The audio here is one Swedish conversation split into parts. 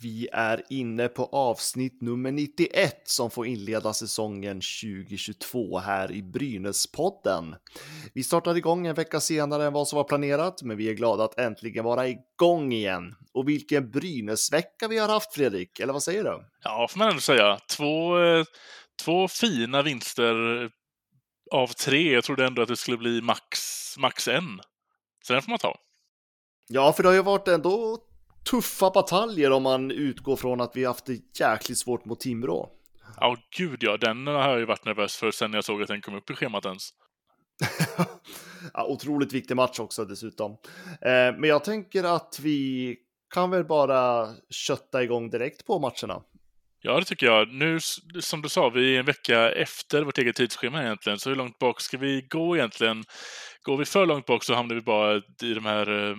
Vi är inne på avsnitt nummer 91 som får inleda säsongen 2022 här i Brynäspodden. Vi startade igång en vecka senare än vad som var planerat, men vi är glada att äntligen vara igång igen. Och vilken Brynäsvecka vi har haft Fredrik, eller vad säger du? Ja, får man ändå säga. Två, två fina vinster av tre. Jag trodde ändå att det skulle bli max, max en. Så den får man ta. Ja, för det har ju varit ändå tuffa bataljer om man utgår från att vi haft det jäkligt svårt mot Timrå. Ja, oh, gud ja. Den har jag ju varit nervös för sen jag såg att den kom upp i schemat ens. ja, otroligt viktig match också dessutom. Eh, men jag tänker att vi kan väl bara kötta igång direkt på matcherna. Ja, det tycker jag. Nu, som du sa, vi är en vecka efter vårt eget tidsschema egentligen, så hur långt bak ska vi gå egentligen? Går vi för långt bak så hamnar vi bara i de här eh,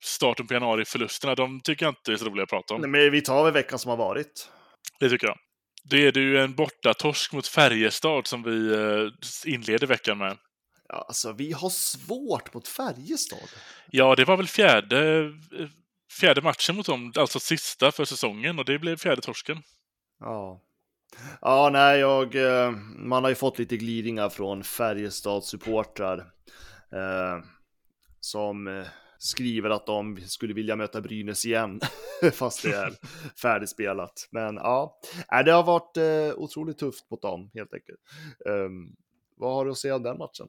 starten på januari-förlusterna, de tycker jag inte är så roliga att prata om. Nej, men vi tar väl veckan som har varit. Det tycker jag. Det är det ju en bortatorsk mot Färjestad som vi eh, inleder veckan med. Ja, alltså vi har svårt mot Färjestad. Ja, det var väl fjärde, fjärde matchen mot dem, alltså sista för säsongen och det blev fjärde torsken. Ja. Ja, nej, jag, eh, man har ju fått lite glidningar från Färjestads supportrar. Eh, som skriver att de skulle vilja möta Brynäs igen, fast det är färdigspelat. Men ja, det har varit eh, otroligt tufft mot dem helt enkelt. Um, vad har du att säga om den matchen?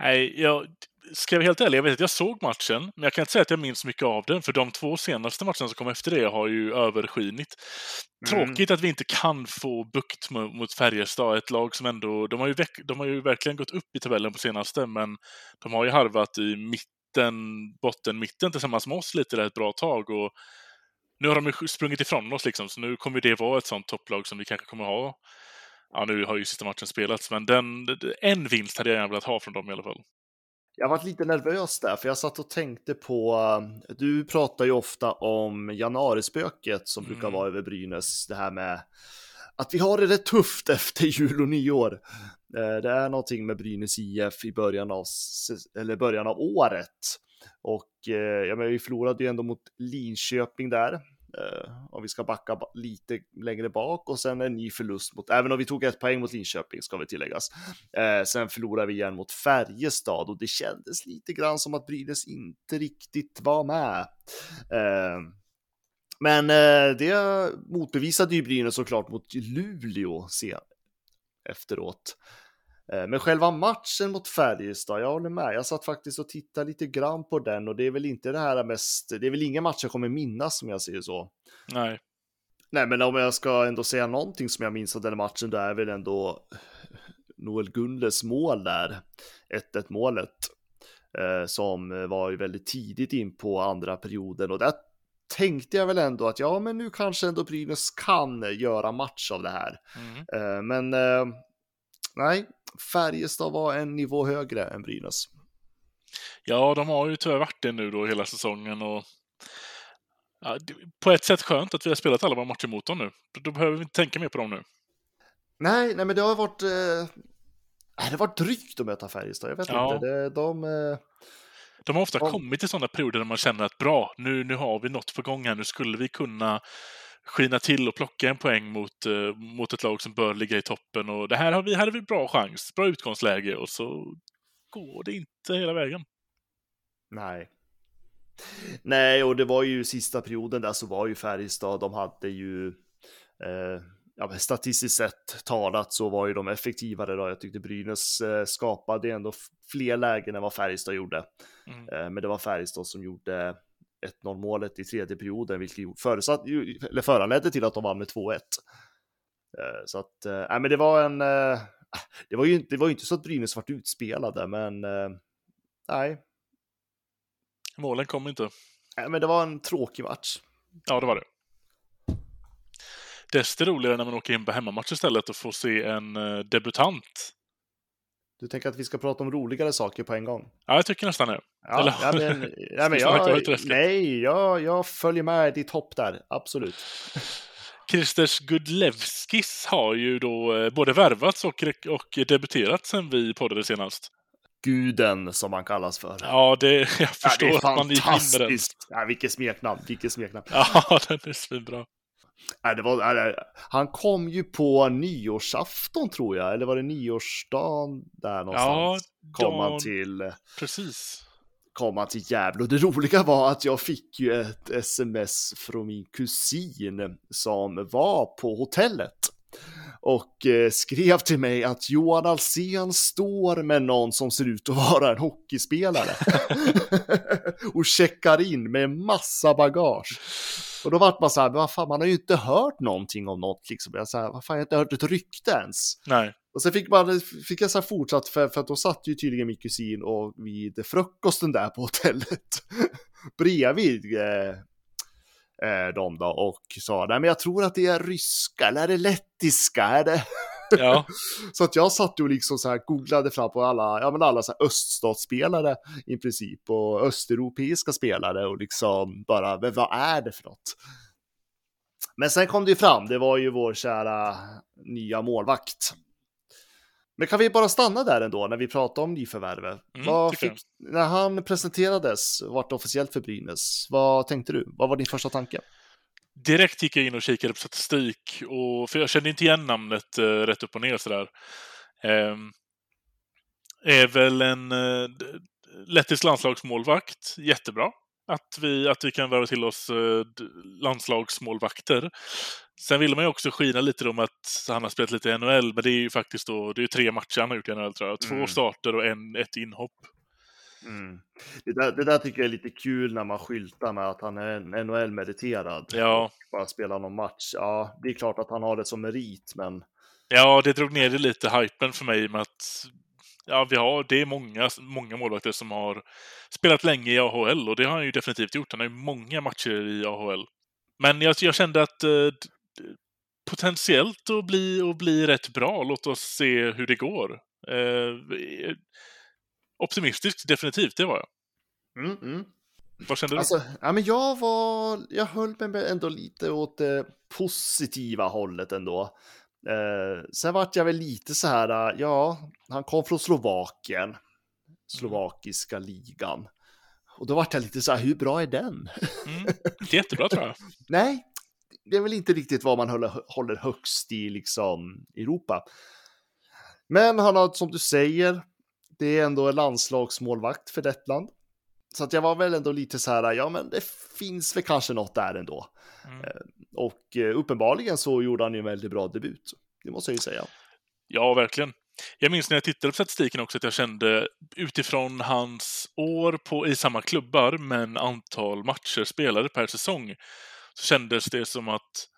Nej, jag ska vara helt ärlig, jag vet att jag såg matchen, men jag kan inte säga att jag minns mycket av den, för de två senaste matcherna som kom efter det har ju överskinit. Mm. Tråkigt att vi inte kan få bukt mot Färjestad, ett lag som ändå, de har, ju de har ju verkligen gått upp i tabellen på senaste, men de har ju harvat i mitt mitten, bottenmitten tillsammans med oss lite där ett bra tag. Och nu har de sprungit ifrån oss liksom, så nu kommer det vara ett sånt topplag som vi kanske kommer ha. Ja, nu har ju sista matchen spelats, men den, en vinst hade jag gärna velat ha från dem i alla fall. Jag varit lite nervös där, för jag satt och tänkte på, du pratar ju ofta om januarispöket som mm. brukar vara över Brynäs, det här med att vi har det rätt tufft efter jul och nyår. Eh, det är någonting med Brynäs IF i början av, eller början av året. Och eh, ja, men vi förlorade ju ändå mot Linköping där. Eh, om vi ska backa lite längre bak och sen en ny förlust mot, även om vi tog ett poäng mot Linköping ska vi tilläggas. sen förlorade vi igen mot Färjestad och det kändes lite grann som att Brynäs inte riktigt var med. Men det motbevisade ju Brynäs såklart mot Luleå sen efteråt. Eh, men själva matchen mot Färjestad, jag håller med. Jag satt faktiskt och tittade lite grann på den och det är väl inte det här mest, det är väl ingen match jag kommer minnas som jag säger så. Nej. Nej, men om jag ska ändå säga någonting som jag minns av den matchen, då är väl ändå Noel Gunles mål där, 1-1 målet, eh, som var ju väldigt tidigt in på andra perioden och där tänkte jag väl ändå att ja, men nu kanske ändå Brynäs kan göra match av det här. Mm. Eh, men eh, nej, Färjestad var en nivå högre än Brynäs. Ja, de har ju tyvärr varit det nu då hela säsongen och ja, på ett sätt skönt att vi har spelat alla våra matcher mot dem nu. Då behöver vi inte tänka mer på dem nu. Nej, nej, men det har varit. Eh, det har varit drygt att möta Färjestad. Jag vet ja. inte. Det, de, eh, de har ofta de... kommit till sådana perioder där man känner att bra, nu, nu har vi något på gång här. Nu skulle vi kunna skina till och plocka en poäng mot, uh, mot ett lag som bör ligga i toppen. Och det här har vi, hade vi bra chans, bra utgångsläge och så går det inte hela vägen. Nej. Nej, och det var ju sista perioden där så var ju Färjestad, de hade ju eh, ja, statistiskt sett talat så var ju de effektivare då. Jag tyckte Brynäs eh, skapade ändå fler lägen än vad Färjestad gjorde. Mm. Eh, men det var Färjestad som gjorde 1-0 målet i tredje perioden, vilket förutsatt, eller föranledde till att de vann med 2-1. Eh, så att, nej, men det var en, det var ju det var inte så att Brynäs vart utspelade, men nej. Målen kom inte. Nej, men det var en tråkig match. Ja, det var det. Desto roligare när man åker in på hemmamatch istället och får se en eh, debutant. Du tänker att vi ska prata om roligare saker på en gång? Ja, jag tycker nästan det. Ja, Eller- ja, men, ja, men jag, nej, jag, jag följer med ditt hopp där, absolut. Kristers Gudlevskis har ju då eh, både värvats och, och debuterat sen vi poddade senast. Guden som han kallas för. Ja, det, jag Ja, förstår det är att man gick in med den. fantastiskt. Ja, vilket smeknamn, vilket smeknamn. Ja, den är svinbra. Ja, det var, ja, det- han kom ju på nyårsafton tror jag, eller var det nyårsdagen där någonstans? kom han till, Precis. kom han till Gävle. Och det roliga var att jag fick ju ett sms från min kusin som var på hotellet. Och eh, skrev till mig att Johan Alsen står med någon som ser ut att vara en hockeyspelare. och checkar in med massa bagage. Och då vart man så här, men vad fan, man har ju inte hört någonting om något liksom. Jag så här, vad fan, jag har inte hört ett rykte ens. Nej. Och sen fick, man, fick jag så här fortsatt, för, för att då satt ju tydligen min kusin och vid frukosten där på hotellet bredvid eh, eh, dem då och sa, nej men jag tror att det är ryska, eller är det lettiska, är det? Ja, Så att jag satt och liksom så här googlade fram på alla, ja men alla så här öststatsspelare i princip och östeuropeiska spelare och liksom bara, men vad är det för något? Men sen kom det ju fram, det var ju vår kära nya målvakt. Men kan vi bara stanna där ändå när vi pratar om nyförvärvet? Mm, fick, när han presenterades, vart officiellt för Brynäs, vad tänkte du? Vad var din första tanke? Direkt gick jag in och kikade på statistik, och, för jag kände inte igen namnet eh, rätt upp och ner sådär. Ehm, är väl en eh, lettisk landslagsmålvakt, jättebra. Att vi, att vi kan värva till oss eh, landslagsmålvakter. Sen ville man ju också skina lite om att han har spelat lite i NHL, men det är ju faktiskt då, det är ju tre matcher han har gjort i NHL tror jag. Två Mm. starter och en, ett inhopp. Det, där, det där tycker jag är lite kul när man skyltar med att han är en NHL-meriterad. Ja. Bara spelar någon match. Ja, det är klart att han har det som merit, men Ja, det drog ner det lite hypen för mig med att ja, vi har, det är många, många målvakter som har spelat länge i AHL och det har han ju definitivt gjort. Han har ju många matcher i AHL. Men jag, jag kände att eh, potentiellt att bli, att bli rätt bra. Låt oss se hur det går. Eh, optimistiskt, definitivt, det var jag. Mm, mm. Vad kände du? Alltså, ja, men jag var, jag höll mig ändå lite åt det positiva hållet ändå. Eh, sen vart jag väl lite så här, äh, ja, han kom från Slovakien, slovakiska ligan. Och då vart jag lite så här, hur bra är den? Mm, jättebra tror jag. Nej, det är väl inte riktigt vad man håller, håller högst i liksom Europa. Men han har, som du säger, det är ändå en landslagsmålvakt för Lettland. Så att jag var väl ändå lite så här, ja men det finns väl kanske något där ändå. Mm. Och eh, uppenbarligen så gjorde han ju en väldigt bra debut. Det måste jag ju säga. Ja, verkligen. Jag minns när jag tittade på statistiken också att jag kände utifrån hans år på, i samma klubbar men antal matcher spelade per säsong så kändes det som att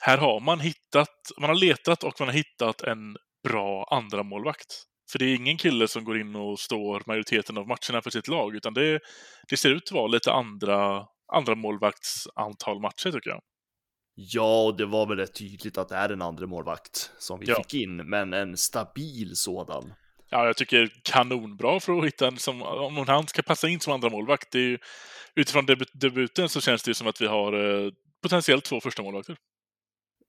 här har man hittat, man har letat och man har hittat en bra andra målvakt. För det är ingen kille som går in och står majoriteten av matcherna för sitt lag utan det, det ser ut att vara lite andra, andra målvakts antal matcher tycker jag. Ja, och det var väl rätt tydligt att det är en andra målvakt som vi Ja. fick in, men en stabil sådan. Ja, jag tycker kanonbra för att hitta en som, om han ska passa in som andra målvakt. Det är ju, utifrån debut, debuten så känns det som att vi har eh, potentiellt två första målvakter.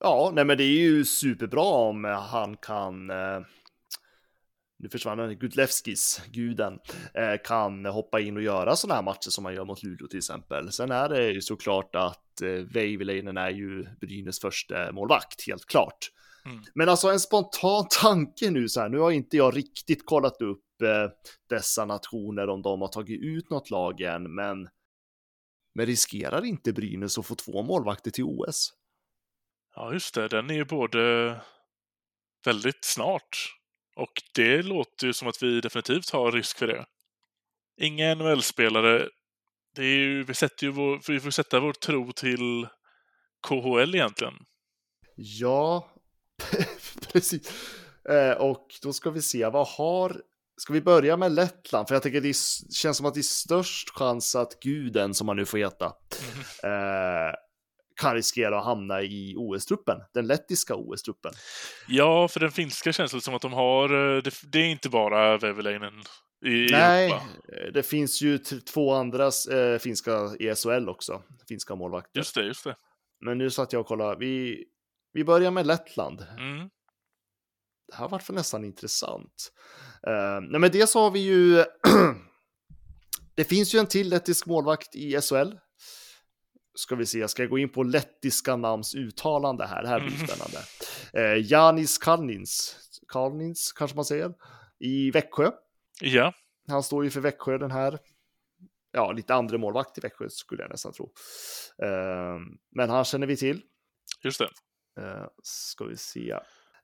Ja, nej men det är ju superbra om han kan, eh, nu försvann han, Gudlevskis, guden, eh, kan hoppa in och göra sådana här matcher som han gör mot Luleå till exempel. Sen är det ju såklart att eh, Veiviläinen är ju Brynäs första målvakt, helt klart. Mm. Men alltså en spontan tanke nu så här, nu har inte jag riktigt kollat upp eh, dessa nationer om de har tagit ut något lag än, men, men riskerar inte Brynäs att få två målvakter till OS? Ja, just det. Den är ju både väldigt snart och det låter ju som att vi definitivt har risk för det. Inga NHL-spelare. Det är ju, vi, sätter ju vår, vi får sätta vår tro till KHL egentligen. Ja, precis. Eh, och då ska vi se, vad har Ska vi börja med Lettland? För jag tycker det är- känns som att det är störst chans att guden, som han nu får heta, eh, kan riskera att hamna i OS-truppen. Den lettiska OS-truppen. Ja, för den finska känns det som att de har... eh, Det, det är inte bara Väveläinen i Nej, Europa. eh, det finns ju två andra eh, finska i SHL också. Finska målvakter. Just det, just det. Men nu satt jag och kollade. Vi, vi börjar med Lettland. Mm. Det här var för nästan intressant. Uh, nej, men dels har vi ju... det finns ju en till lettisk målvakt i SHL. Ska vi se, jag ska gå in på lettiska namns uttalande här. Det här blir Mm. spännande. Uh, Janis Kalnins, Kalnins kanske man säger, i Växjö. Ja, Han står ju för Växjö den här. Ja, lite andra målvakt i Växjö skulle jag nästan tro. Eh, men han känner vi till. just det. Uh, ska vi se.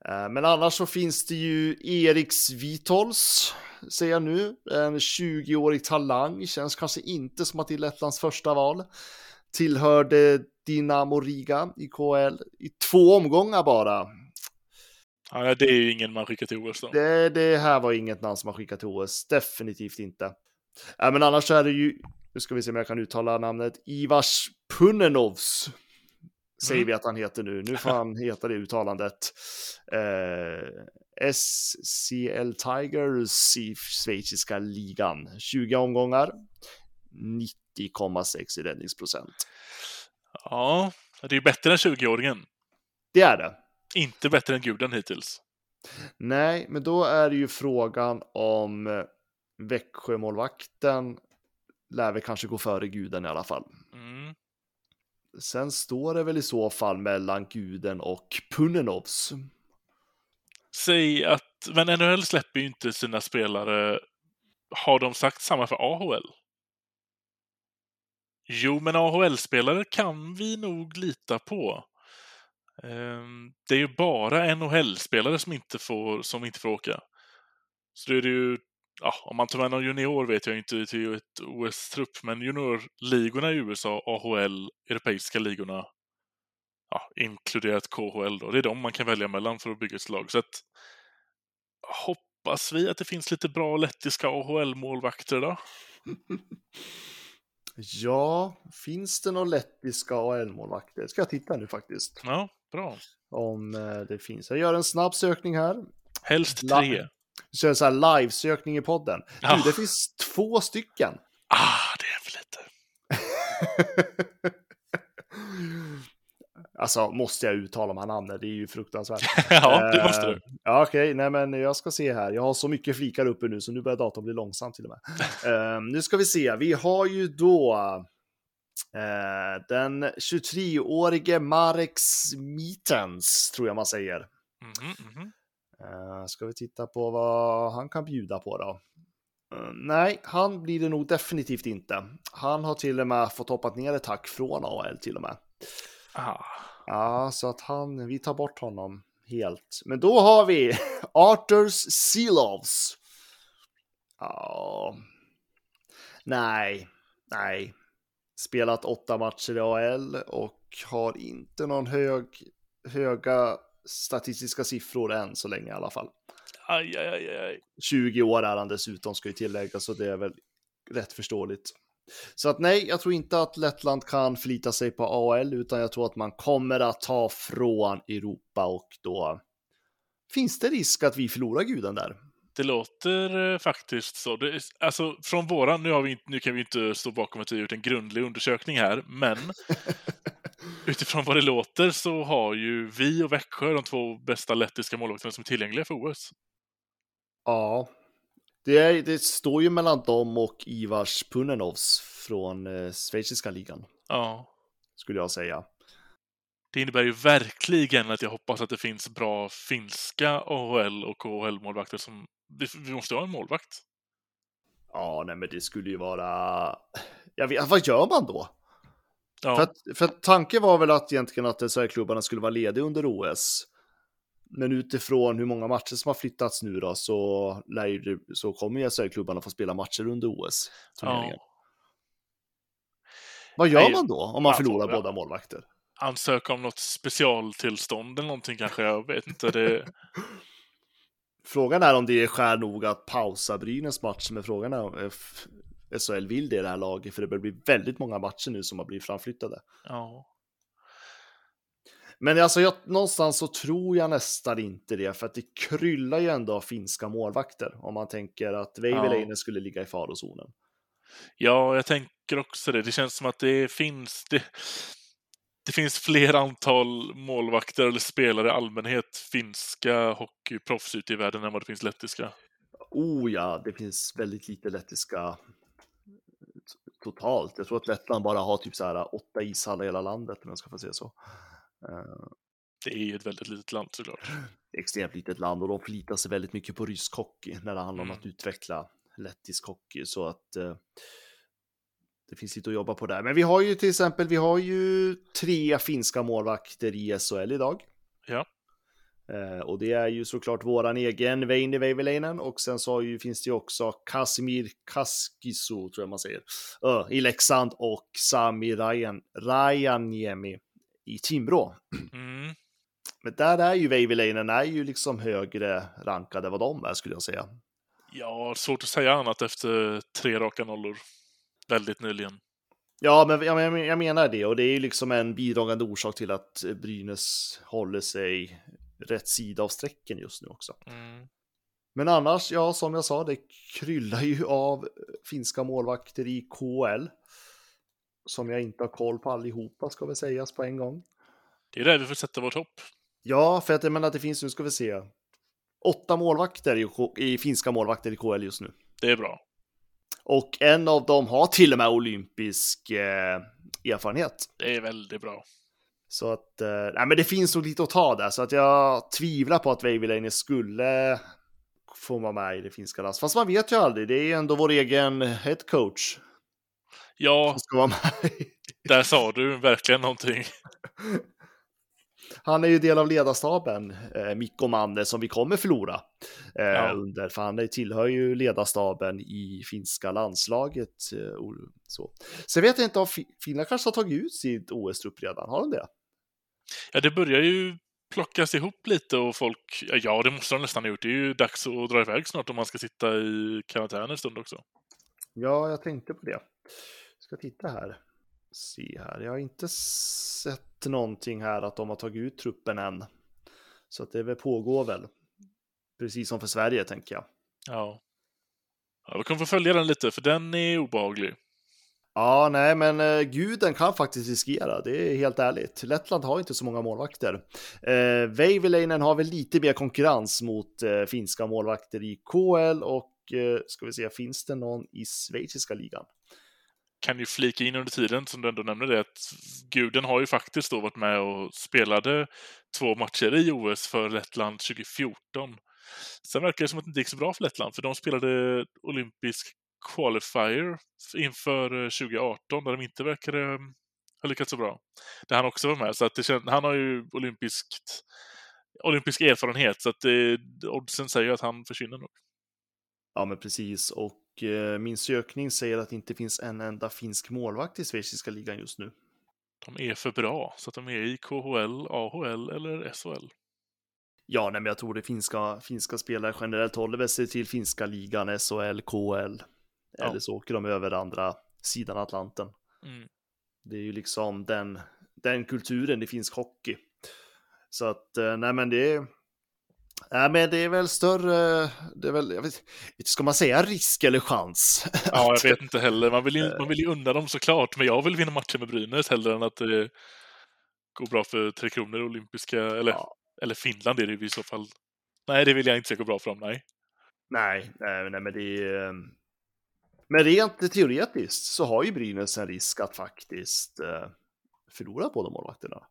Eh, men annars så finns det ju Eriks Vitols, säger jag nu. En 20-årig talang. Känns kanske inte som att det är Lettlands första val. Tillhörde Dinamo Riga i KL i två omgångar bara. Ja, det är ju ingen man skickar till OS då. Det, det här var inget namn som har skickat till OS, definitivt inte. Äh, men annars är det ju, nu ska vi se om jag kan uttala namnet, Ivars Punnenovs. Säger Mm. vi att han heter nu, nu får han heta det uttalandet. Eh, SCL Tigers i schweiziska ligan, 20 omgångar, 90,6 i räddningsprocent. Ja, det är bättre än 20-åringen. Det är det. Inte bättre än guden hittills. Nej, men då är det ju frågan om eh, Växjömålvakten lär väl kanske gå före guden i alla fall. Mm. Sen står det väl i så fall mellan guden och Punnenovs. Säg att, men NHL släpper ju inte sina spelare. Har de sagt samma för AHL? Jo, men AHL-spelare kan vi nog lita på. Ehm, det är ju bara NHL-spelare som inte får, som inte får åka. Så då är det ju, ja, om man tar med någon junior vet jag inte till ett OS-trupp, men juniorligorna i USA, AHL, europeiska ligorna, ja, inkluderat KHL då, det är de man kan välja mellan för att bygga ett lag. Så att hoppas vi att det finns lite bra lettiska AHL-målvakter då. Ja, finns det några lettiska AL-målvakter? Ska jag titta nu faktiskt. Ja, bra. Om eh, det finns. Jag gör en snabb sökning här. Helst tre. Kör så här live-sökning i podden. Ja. Du, det finns två stycken. Ah, det är för lite. Alltså, måste jag uttala de här namnen? Det är ju fruktansvärt. ja, det måste Eh, du. Ja, okej, nej men jag ska se här. Jag har så mycket flikar uppe nu så nu börjar datorn bli långsam till och med. Eh, nu ska vi se, vi har ju då eh, den 23-årige Marek Smitens, tror jag man säger. Mhm, mhm. Eh, ska vi titta på vad han kan bjuda på då? Nej, han blir det nog definitivt inte. Han har till och med fått hoppat ner ett tack från AL till och med. Ah. Ja, så att han, vi tar bort honom helt. Men då har vi Arthurs Sealovs. Ja. Nej, nej. Spelat åtta matcher i AL och har inte någon hög, höga statistiska siffror än så länge i alla fall. Aj, aj, aj, aj. 20 år är han dessutom, ska ju tilläggas, så det är väl rätt förståeligt. Så att nej, jag tror inte att Lettland kan förlita sig på AL, utan jag tror att man kommer att ta från Europa och då finns det risk att vi förlorar guden där. Det låter eh, faktiskt så. Det alltså, från våran, nu, har vi, nu kan vi inte stå bakom att vi har gjort en grundlig undersökning här, men utifrån vad det låter så har ju vi och Växjö de två bästa lettiska målvakterna som är tillgängliga för OS. Ja, det, är, det står ju mellan dem och Ivars Punnenovs från eh, schweiziska ligan, Ja. skulle jag säga. Det innebär ju verkligen att jag hoppas att det finns bra finska AHL och KHL-målvakter som... Vi, måste ha en målvakt. Ja, nej, men det skulle ju vara... Jag vet, vad gör man då? Ja, För, att, för att tanken var väl att egentligen att Sverigeklubbarna skulle vara lediga under OS. Men utifrån hur många matcher som har flyttats nu då så, lär så kommer ju Sverigeklubbarna få spela matcher under OS. turneringen. ja. Vad gör man då om man förlorar båda målvakter? Ansöka om något specialtillstånd eller någonting kanske, jag vet inte. Det... Frågan är om det är skär nog att pausa Brynäs match, men frågan är om F- SHL vill det i det här laget, för det börjar bli väldigt många matcher nu som har blivit framflyttade. Ja. Men alltså, jag, någonstans så tror jag nästan inte det, för att det kryllar ju ändå av finska målvakter, om man tänker att Veiviläinen Ja. skulle ligga i farozonen. ja, jag tänker också det. Det känns som att det finns... Det, det finns fler antal målvakter eller spelare i allmänhet, finska hockeyproffs ute i världen än vad det finns lettiska. Oh ja, det finns väldigt lite lettiska totalt. Jag tror att Lettland bara har typ så här åtta ishallar i hela landet, om jag ska få säga så. Eh, Det är ju ett väldigt litet land såklart. extremt litet land och de förlitar sig väldigt mycket på rysk hockey när det handlar om Mm. att utveckla lettisk hockey. Så att eh, det finns lite att jobba på där. Men vi har ju till exempel, vi har ju tre finska målvakter i SHL idag. Ja. Eh, och det är ju såklart våran egen Veini Veiviläinen och sen så ju, finns det ju också Kasimir Kaskiso, tror jag man säger, Ö, i Leksand och Sami Rajan, Rajaniemi i Timrå. Mm. Men där är ju Veiviläinen är ju liksom högre rankade än vad de är skulle jag säga. Ja, svårt att säga annat efter tre raka nollor. Väldigt nyligen. Ja, men jag, jag menar det och det är ju liksom en bidragande orsak till att Brynäs håller sig rätt sida av strecken just nu också. Mm. Men annars, ja, som jag sa, det kryllar ju av finska målvakter i KL. Som jag inte har koll på allihopa, ska väl sägas på en gång. Det är där vi får sätta vårt hopp. Ja, för att jag menar att det finns, nu ska vi se, åtta målvakter i, i finska målvakter i KL just nu. Det är bra. Och en av dem har till och med olympisk eh, erfarenhet. Det är väldigt bra. Så att, eh, nej men det finns nog lite att ta där, så att jag tvivlar på att Veiviläinen skulle få vara med i det finska landslaget. Fast man vet ju aldrig, det är ju ändå vår egen head coach Ja, där sa du verkligen någonting. Han är ju del av ledarstaben, eh, Mikko Manne, som vi kommer förlora eh, Ja. under, för han tillhör ju ledarstaben i finska landslaget. Eh, och så. Sen vet jag inte om Fi- Finland kanske har tagit ut sitt OS-trupp redan, har de det? Ja, det börjar ju plockas ihop lite och folk... Ja, det måste de nästan ha gjort. Det är ju dags att dra iväg snart om man ska sitta i karantän en stund också. Ja, jag tänkte på det. Ska titta här. Se här. Jag har inte sett någonting här att de har tagit ut truppen än. Så att det väl pågår väl. Precis som för Sverige tänker jag. Ja. ja. Vi kommer få följa den lite, för den är obehaglig. Ja, nej, men eh, guden kan faktiskt riskera. Det är helt ärligt. Lettland har inte så många målvakter. Eh, Veiviläinen har väl lite mer konkurrens mot eh, finska målvakter i KL och eh, ska vi se, finns det någon i schweiziska ligan? Kan ju flika in under tiden, som du ändå nämnde det, att guden har ju faktiskt då varit med och spelade två matcher i OS för Lettland 2014. Sen verkar det som att det inte gick så bra för Lettland, för de spelade olympisk qualifier inför eh, 2018, där de inte verkade mm, ha lyckats så bra. Där han också var med, så att det känd, han har ju olympiskt, olympisk erfarenhet, så att det, oddsen säger att han försvinner nog. Ja, men precis. Och min sökning säger att det inte finns en enda finsk målvakt i schweiziska ligan just nu. De är för bra, så att de är i KHL, AHL eller SHL. Ja, nej, men jag tror det finska, finska spelare generellt håller sig till finska ligan, SHL, KL. Ja. Eller så åker de över andra sidan Atlanten. Mm. Det är ju liksom den, den kulturen i finsk hockey. Så att, eh, nej men det är... Nej men det är väl större, det är väl, jag vet, ska man säga risk eller chans? Ja, jag vet inte heller. Man vill, ju, man vill ju unna dem såklart, men jag vill vinna matchen med Brynäs hellre än att det går bra för Tre Kronor olympiska, eller, Ja. eller Finland är det ju i så fall. Nej, det vill jag inte se gå bra för dem, nej. Nej, nej, nej men det är... Men rent teoretiskt så har ju Brynäs en risk att faktiskt eh, förlora båda målvakterna.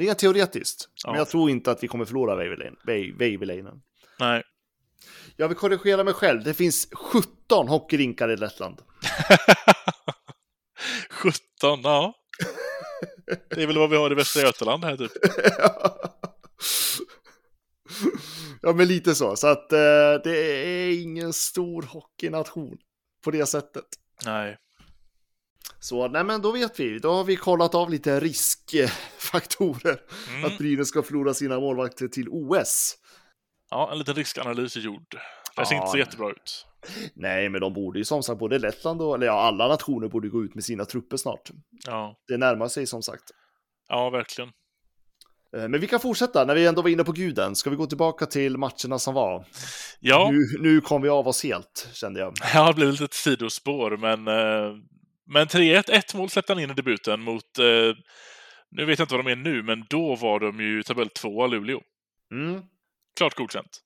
Rent teoretiskt. Ja. Men jag tror inte att vi kommer förlora Veiviläinen. Nej. Jag vill korrigera mig själv. Det finns 17 hockeyrinkar i Lettland. 17, ja. Det är väl vad vi har i Västra Götaland här typ. ja, men lite så. Så att eh, det är ingen stor hockeynation på det sättet. Nej. Så nej, men då vet vi. Då har vi kollat av lite riskfaktorer. Mm. Att Brynäs ska förlora sina målvakter till OS. Ja, en liten riskanalys är gjord. Det ser Ja, inte så jättebra ut. Nej, men de borde ju som sagt, både Lettland och, eller ja, alla nationer borde gå ut med sina trupper snart. Ja, Det närmar sig som sagt. ja verkligen. Eh, Men vi kan fortsätta, när vi ändå var inne på guden, ska vi gå tillbaka till matcherna som var? Ja, Nu, nu kom vi av oss helt, kände jag. Ja, det blev lite sidospår, men, eh, men 3-1, ett mål släppte han in i debuten mot, eh, nu vet jag inte vad de är nu, men då var de ju tabell 2 Luleå. Mm. Klart godkänt.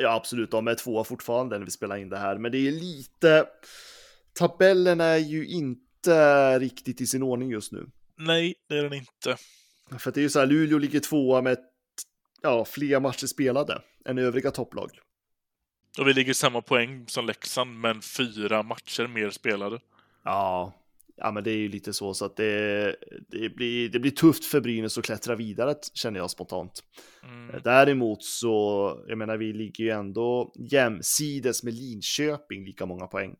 Ja, absolut, de är tvåa fortfarande när vi spelar in det här, men det är lite... Tabellen är ju inte riktigt i sin ordning just nu. Nej, det är den inte. För det är ju så här, Luleå ligger tvåa med ja, fler matcher spelade än övriga topplag. Och vi ligger samma poäng som Leksand, men fyra matcher mer spelade. Ja, ja men det är ju lite så, så att det, det, blir, det blir tufft för Brynäs att klättra vidare, känner jag spontant. Mm. Däremot så, jag menar, vi ligger ju ändå jämsides med Linköping lika många poäng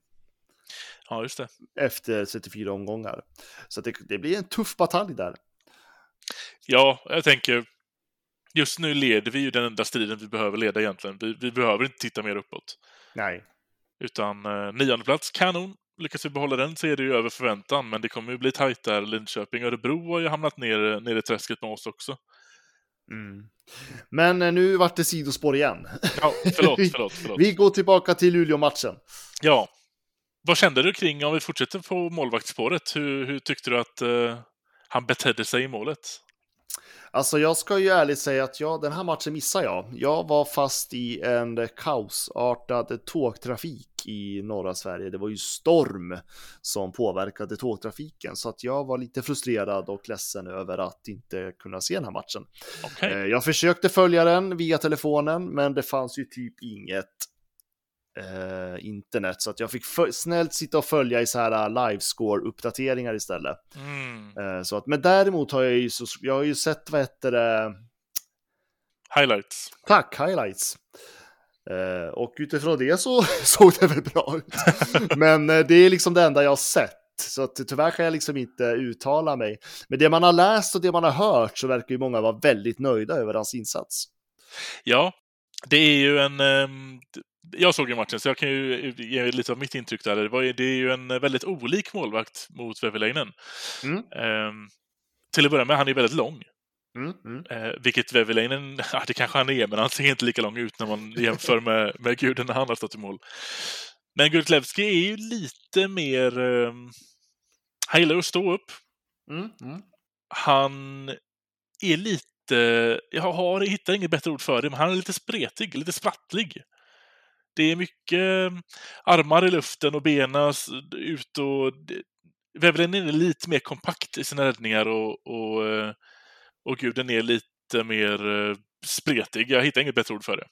Ja, just det. efter 34 omgångar. Så det, det blir en tuff batalj där. Ja, jag tänker, just nu leder vi ju den enda striden vi behöver leda egentligen. Vi, vi behöver inte titta mer uppåt. Nej, Utan eh, nionde plats, kanon. Lyckas vi behålla den så är det ju över förväntan, men det kommer ju bli tajt där. Linköping och Örebro har ju hamnat ner, ner i träsket med oss också. Mm. Men eh, nu vart det sidospår igen. Ja, förlåt, förlåt, förlåt. Vi går tillbaka till Luleå-matchen. Ja. Vad kände du kring, om vi fortsätter på målvaktsspåret, hur, hur tyckte du att eh, han betedde sig i målet? Alltså jag ska ju ärligt säga att jag, den här matchen missade jag. Jag var fast i en kaosartad tågtrafik i norra Sverige. Det var ju storm som påverkade tågtrafiken så att jag var lite frustrerad och ledsen över att inte kunna se den här matchen. Okej. Eh, Jag försökte följa den via telefonen men det fanns ju typ inget eh, internet så att jag fick snällt sitta och följa i så här livescore-uppdateringar istället. Mm. Eh, Så att, men däremot har jag ju, så, jag har ju sett vad heter det, Highlights. tack, highlights. Eh, och utifrån det så såg det väl bra ut. men eh, det är liksom det enda jag har sett. Så att, tyvärr kan jag liksom inte uttala mig. Men det man har läst och det man har hört så verkar ju många vara väldigt nöjda över hans insats. Ja, det är ju en... ehm, jag såg ju matchen, så jag kan ju ge lite av mitt intryck där. Det, var, ju- det är ju en väldigt olik målvakt mot Väveläinen. Mm. Ehm, till att börja med, han är väldigt lång. Mm, mm. Eh, vilket Väveläinen, ja det kanske han är, men han ser inte lika lång ut när man jämför med, med guden när han har stått i mål. Men Gurtlevski är ju lite mer... Eh, han gillar att stå upp. Mm, mm. Han är lite... Jag har, hittar inget bättre ord för det, men han är lite spretig, lite sprattlig. Det är mycket eh, armar i luften och benen ut och... Väveläinen är lite mer kompakt i sina räddningar och, och, eh, och guden är lite mer eh, spretig. Jag hittar inget bättre ord för det.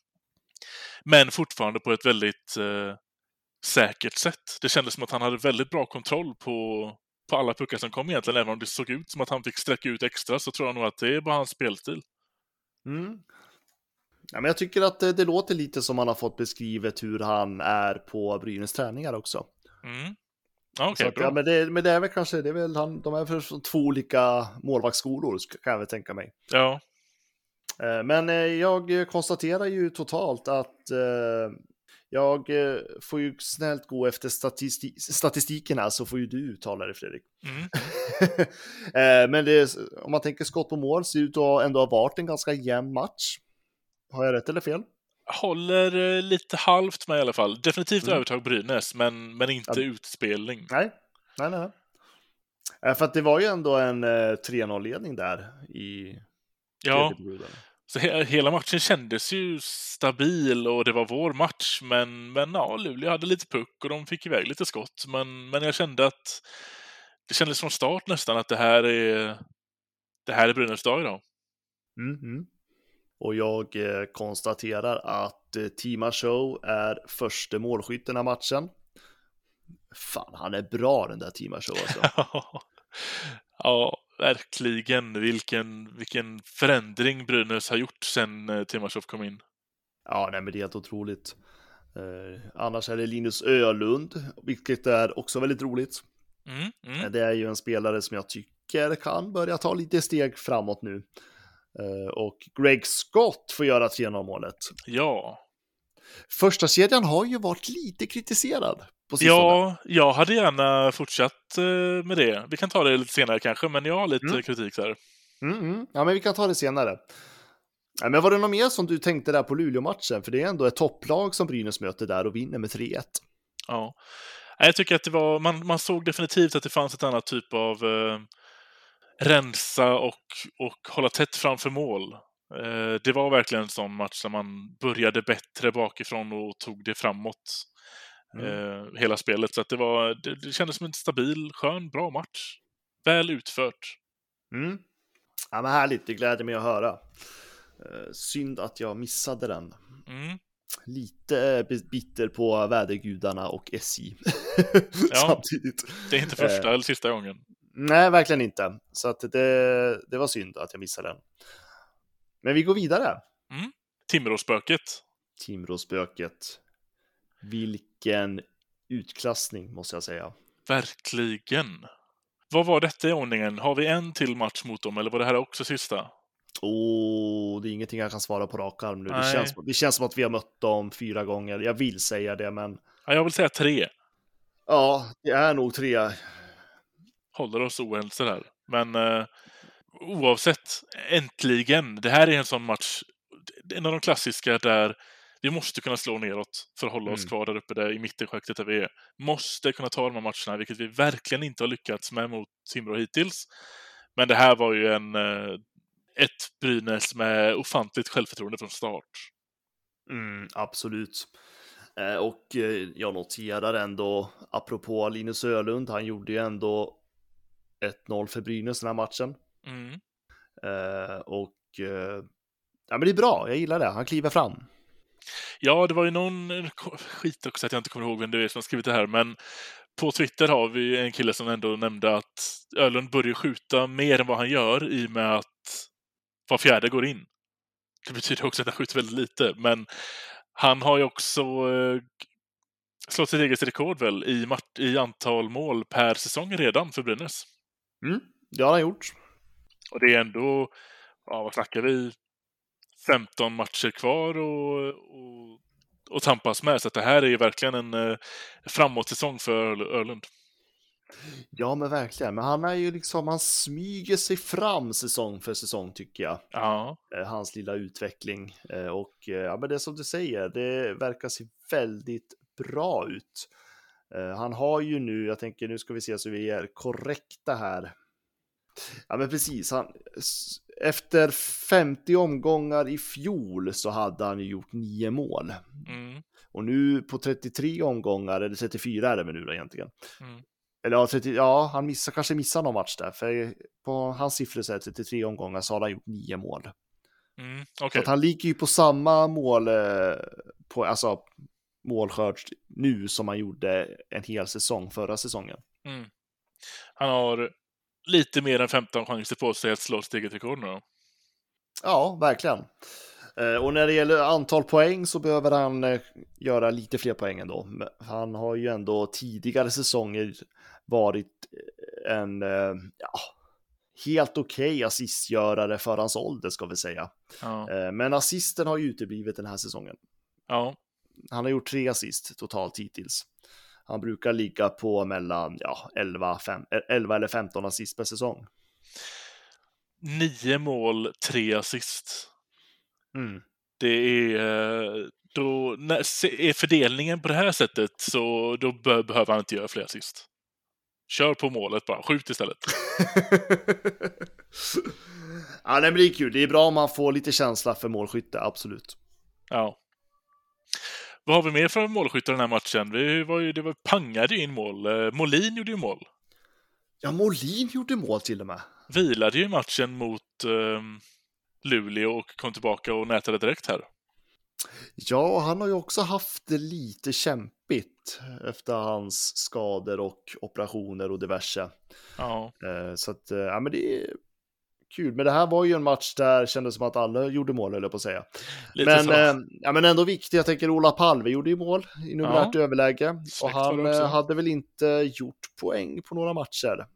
Men fortfarande på ett väldigt eh, säkert sätt. Det kändes som att han hade väldigt bra kontroll på, på alla puckar som kom egentligen. Även om det såg ut som att han fick sträcka ut extra så tror jag nog att det är bara hans spelstil. Mm. Ja, men jag tycker att det, det låter lite som man har fått beskrivet hur han är på Brynäs träningar också. Mm. Så att, ja, men, det, men det är väl kanske, det är väl han, de är från två olika målvaktsskolor kan jag väl tänka mig. Ja, Eh, Men eh, jag konstaterar ju totalt att eh, jag får ju snällt gå efter statisti statistiken här så får ju du uttala det Fredrik. mm. Men det, om man tänker skott på mål ser ut att ändå ha varit en ganska jämn match. Har jag rätt eller fel? Håller eh, lite halvt med i alla fall. Definitivt Mm. övertag Brynäs, men, men inte Ja. utspelning. Nej, nej, nej. Eh, För att det var ju ändå en eh, 3-0-ledning där i Ja, så he hela matchen kändes ju stabil och det var vår match, men, men ja, Luleå hade lite puck och de fick iväg lite skott. Men, men jag kände att det kändes från start nästan att det här är det här är Brynäs dag idag. Mm, mm. Och jag eh, konstaterar att eh, Tima Show är första målskytt den här matchen. Fan, han är bra den där Tima Show alltså. ja, verkligen. Vilken, vilken förändring Brynäs har gjort sen eh, Timashov kom in. Ja, nej, men det är helt otroligt. Eh, annars är det Linus Ölund, vilket är också väldigt roligt. Mm, mm. Det är ju en spelare som jag tycker kan börja ta lite steg framåt nu. Eh, och Greg Scott får göra 3-0 målet. Ja. Första kedjan har ju varit lite kritiserad på sistone. Ja, jag hade gärna fortsatt eh, med det. Vi kan ta det lite senare kanske, men jag har lite Mm. kritik där. Mm, mm. Ja, men vi kan ta det senare. Ja, men var det något mer som du tänkte där på Luleå-matchen? För det är ändå ett topplag som Brynäs möter där och vinner med 3-1. Ja. Jag tycker att det var, man, man såg definitivt att det fanns ett annat typ av eh, rensa och, och hålla tätt framför mål. Eh, det var verkligen en sån match där man började bättre bakifrån och tog det framåt. Eh, hela spelet. Så att det, var, det, det kändes som en stabil, skön, bra match. Väl utfört. Mm. Ja, men härligt, det gläder mig att höra. Eh, synd att jag missade den. Mm. Lite bitter på vädergudarna och SJ. Ja. Samtidigt. Det är inte första eller sista gången. Nej, verkligen inte. Så att det, det var synd att jag missade den. Men vi går vidare. Timråspöket. Timråspöket. Vilken utklassning måste jag säga. Verkligen. Vad var detta i ordningen? Har vi en till match mot dem, eller var det här också sista? Åh, det är ingenting jag kan svara på rak arm nu. Det känns, det känns som att vi har mött dem fyra gånger. Jag vill säga det, men Ja, jag vill säga tre. ja, det är nog tre. Håller oss oense där. Men eh, oavsett, äntligen. Det här är en sån match, en av de klassiska där vi måste kunna slå neråt för att hålla oss Mm. kvar där uppe där i mittenskiktet där vi är. Måste kunna ta de här matcherna, vilket vi verkligen inte har lyckats med mot Timrå hittills. Men det här var ju en, eh, ett Brynäs med ofantligt självförtroende från start. Mm, absolut. Eh, och eh, jag noterar ändå, apropå Linus Ölund, han gjorde ju ändå 1-0 för Brynäs den här matchen. Mm. Eh, och eh, ja, men det är bra, jag gillar det. Han kliver fram. Ja, det var ju någon skit också att jag inte kommer ihåg vem det är som har skrivit det här, men på Twitter har vi en kille som ändå nämnde att Ölund börjar skjuta mer än vad han gör i och med att var fjärde går in. Det betyder också att han skjuter väldigt lite, men han har ju också eh, slått sitt eget rekord väl i, i antal mål per säsong redan för Brynäs. Mm, det har han gjort. Och det är ändå, ja vad snackar vi, 15 matcher kvar och, och, och tampas med. Så att det här är ju verkligen en eh, framåtsäsong för Ölund. Ja, men verkligen. Men han är ju liksom, han smyger sig fram säsong för säsong tycker jag. Ja, Eh, hans lilla utveckling. Eh, och eh, ja, men det är som du säger, det verkar se väldigt bra ut. Eh, han har ju nu, jag tänker nu ska vi se så vi är korrekta här. Ja, men precis. Han, efter 50 omgångar i fjol så hade han ju gjort nio mål. mm, Och nu på 33 omgångar, eller 34 är det väl nu då egentligen. Mm. Eller ja, 30, ja, han missar, kanske missar någon match där. För på hans siffror så är det 33 omgångar så har han gjort nio mål. mm, Så okej. att han ligger ju på samma mål, eh, på, alltså målskörd nu som han gjorde en hel säsong förra säsongen. Mm. Han har lite mer än 15 chanser på sig att slå sitt eget rekord nu. Ja, verkligen. Eh, Och när det gäller antal poäng så behöver han eh, göra lite fler poäng ändå. Han har ju ändå tidigare säsonger varit eh, en ja, helt okej assistgörare för hans ålder ska vi säga. Ja, Men assisten har ju uteblivit den här säsongen. ja. Han har gjort tre assist totalt hittills. Han brukar ligga på mellan ja, 11, fem, 11 eller 15 assist per säsong. Nio mål, tre assist. Mm. Det är... eh, Då, när, är fördelningen på det här sättet så då be, behöver han inte göra fler assist. Kör på målet bara, skjut istället. ja, det är kul. Det är bra om man får lite känsla för målskytte, absolut. Ja. Vad har vi mer för målskyttar den här matchen? Vi var ju, det var, pangade ju in mål. Eh, Molin gjorde ju mål. Ja, Molin gjorde mål till och med. Vilade ju matchen mot eh, Luleå och kom tillbaka och nätade direkt här. Ja, han har ju också haft det lite kämpigt efter hans skador och operationer och diverse. Ja, Eh, Så att, eh, ja men det är kul. Men det här var ju en match där det kändes som att alla gjorde mål, jag på att säga. lite Men, eh, ja, men ändå viktigt, jag tänker Ola Palve gjorde ju mål i numerärt överläge. Och han eh, hade väl inte gjort poäng på några matcher.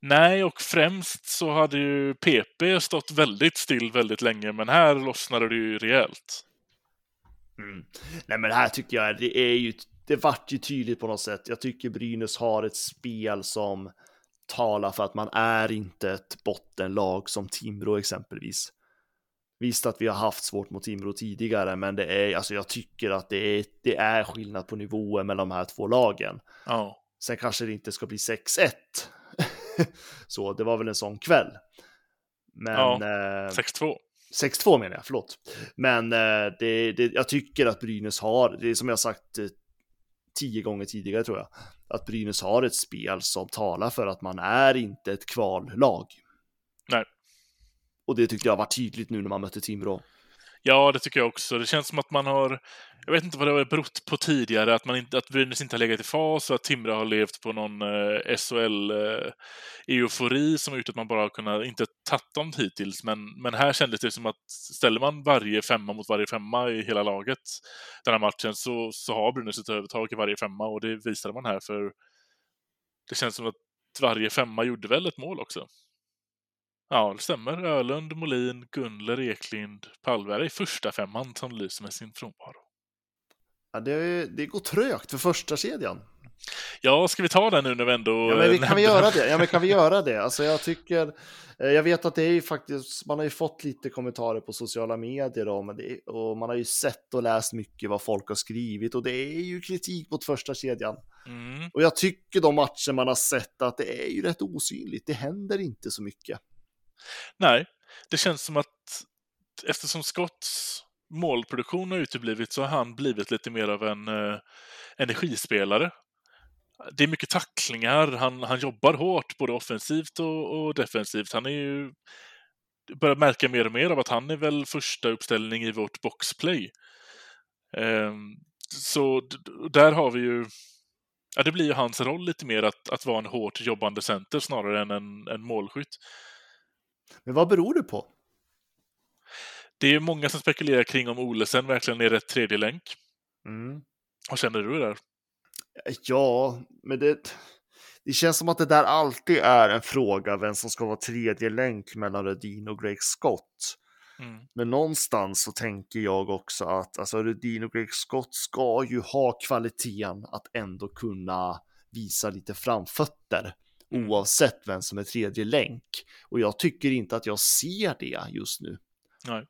Nej, och främst så hade ju PP stått väldigt still väldigt länge, men här lossnade det ju rejält. Mm. Nej, men det här tycker jag, det är ju, det vart ju tydligt på något sätt. Jag tycker Brynäs har ett spel som talar för att man är inte ett bottenlag som Timrå exempelvis. Visst att vi har haft svårt mot Timrå tidigare, men det är, alltså jag tycker att det är, det är skillnad på nivåer mellan de här två lagen. Ja. Sen kanske det inte ska bli 6-1. så det var väl en sån kväll. Men... Ja, eh, 6-2. 6-2 menar jag, förlåt. Men eh, det, det, jag tycker att Brynäs har, det är som jag sagt eh, tio gånger tidigare tror jag, att Brynäs har ett spel som talar för att man är inte ett kvallag. Nej. Och det tyckte jag var tydligt nu när man mötte Timrå. Ja, det tycker jag också. Det känns som att man har... Jag vet inte vad det har berott på tidigare, att, man inte, att Brynäs inte har legat i fas och att Timrå har levt på någon eh, SHL-eufori eh, som har gjort att man bara har kunnat, inte tagit dem hittills, men, men här kändes det som att ställer man varje femma mot varje femma i hela laget den här matchen så, så har Brynäs ett övertag i varje femma och det visade man här för det känns som att varje femma gjorde väl ett mål också. Ja, det stämmer. Ölund, Molin, Gunler, Eklind, Palmberg är första femman som lyser med sin frånvaro. Ja, det, det går trögt för första kedjan. Ja, ska vi ta den nu när vi ändå... Ja, men vi, kan vi göra det? Ja, men kan vi göra det? Alltså, jag tycker... eh, Jag vet att det är ju faktiskt, man har ju fått lite kommentarer på sociala medier men det, och man har ju sett och läst mycket vad folk har skrivit och det är ju kritik mot första kedjan. Mm. Och jag tycker de matcher man har sett att det är ju rätt osynligt, det händer inte så mycket. Nej, det känns som att eftersom Scotts målproduktion har uteblivit så har han blivit lite mer av en eh, energispelare. Det är mycket tacklingar, han, han jobbar hårt både offensivt och, och defensivt. Han är ju börjar märka mer och mer av att han är väl första uppställning i vårt boxplay. Ehm, så där har vi ju Ja, det blir ju hans roll lite mer att, att vara en hårt jobbande center snarare än en, en målskytt. Men vad beror det på? Det är många som spekulerar kring om Olesen verkligen är rätt tredje länk. Mm. Vad känner du där? Ja, men det, det känns som att det där alltid är en fråga vem som ska vara tredje länk mellan Rödin och Greg Scott. Mm. Men någonstans så tänker jag också att alltså Rudin och Greg Scott ska ju ha kvaliteten att ändå kunna visa lite framfötter. Oavsett vem som är tredje länk. Och jag tycker inte att jag ser det just nu. Nej.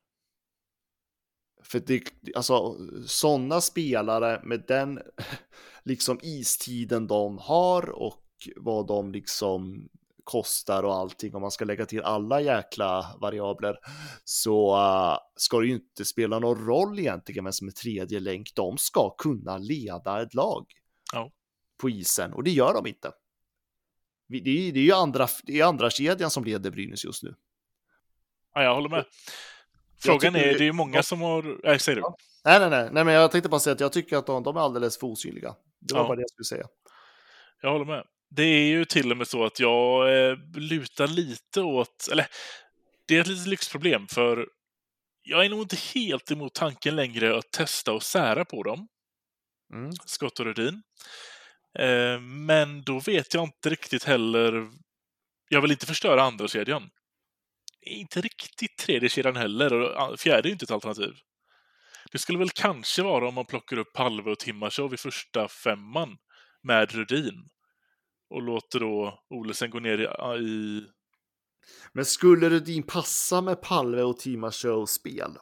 För det, alltså sådana spelare med den liksom istiden de har och vad de liksom kostar och allting om man ska lägga till alla jäkla variabler så uh, ska det ju inte spela någon roll egentligen vem som är tredje länk. De ska kunna leda ett lag Ja. på isen och det gör de inte. Det är, det är ju andra, det är andra kedjan som leder Brynäs just nu. Ja, jag håller med. Frågan tycker är, det- är ju många som har... Nej, säger du. Nej, nej, nej, nej, men jag tänkte bara säga att jag tycker att de, de är alldeles för osynliga. Det var Ja. bara det jag skulle säga. Jag håller med. Det är ju till och med så att jag eh, lutar lite åt... Eller, det är ett litet lyxproblem, för jag är nog inte helt emot tanken längre att testa och sära på dem, Mm. Scott och Rudin. Eh, men då vet jag inte riktigt heller... Jag vill inte förstöra andra kedjan. Inte riktigt tredje kedjan heller, och fjärde är ju inte ett alternativ. Det skulle väl kanske vara om man plockar upp Palve och Timashov i första femman med Rudin och låter då Olesen gå ner i... i Men skulle Rudin passa med Palve och Tima spel?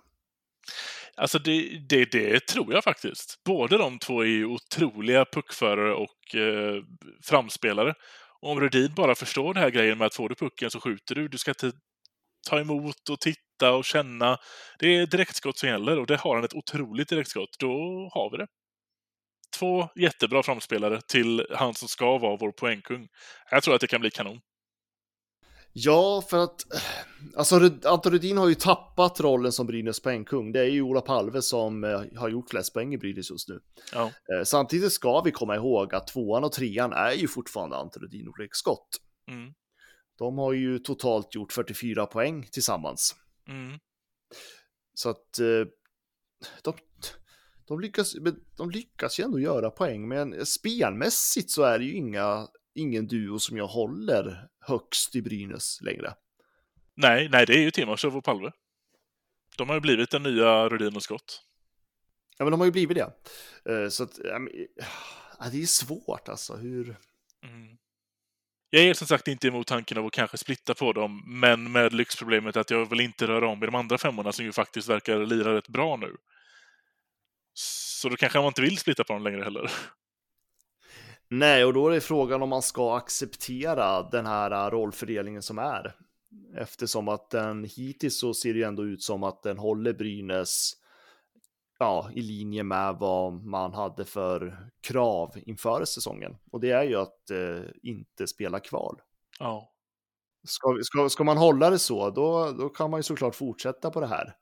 Alltså det, det, det tror jag faktiskt. Båda de två är ju otroliga puckförare och eh, framspelare. Och om Rudin bara förstår det här grejen med att får du pucken så skjuter du. Du ska inte ta emot och titta och känna. Det är direktskott som gäller och det har han ett otroligt direktskott. Då har vi det. Två jättebra framspelare till han som ska vara vår poängkung. Jag tror att det kan bli kanon. Ja, för att alltså Rud- Anton Rudin har ju tappat rollen som Brynäs poängkung. Det är ju Ola Palve som eh, har gjort flest poäng i Brynäs just nu. Ja. Eh, samtidigt ska vi komma ihåg att tvåan och trean är ju fortfarande Anton Rudin och Greg Scott. Mm. De har ju totalt gjort 44 poäng tillsammans. Mm. Så att eh, de, de, lyckas, de lyckas ju ändå göra poäng, men spelmässigt så är det ju inga ingen duo som jag håller högst i Brynäs längre. Nej, nej, det är ju Timashov och Palve. De har ju blivit den nya Rudin och Scott. Ja, men de har ju blivit det. Eh, Så att, ja, det är svårt alltså. Hur... Mm. Jag är som sagt inte emot tanken av att kanske splitta på dem, men med lyxproblemet att jag vill inte röra om i de andra femmorna som ju faktiskt verkar lira rätt bra nu. Så då kanske man inte vill splitta på dem längre heller. Nej, och då är det frågan om man ska acceptera den här äh, rollfördelningen som är. Eftersom att den hittills så ser det ju ändå ut som att den håller Brynäs ja, i linje med vad man hade för krav inför säsongen. Och det är ju att eh, inte spela kval. Ja. Ska, ska, ska man hålla det så, då, då kan man ju såklart fortsätta på det här.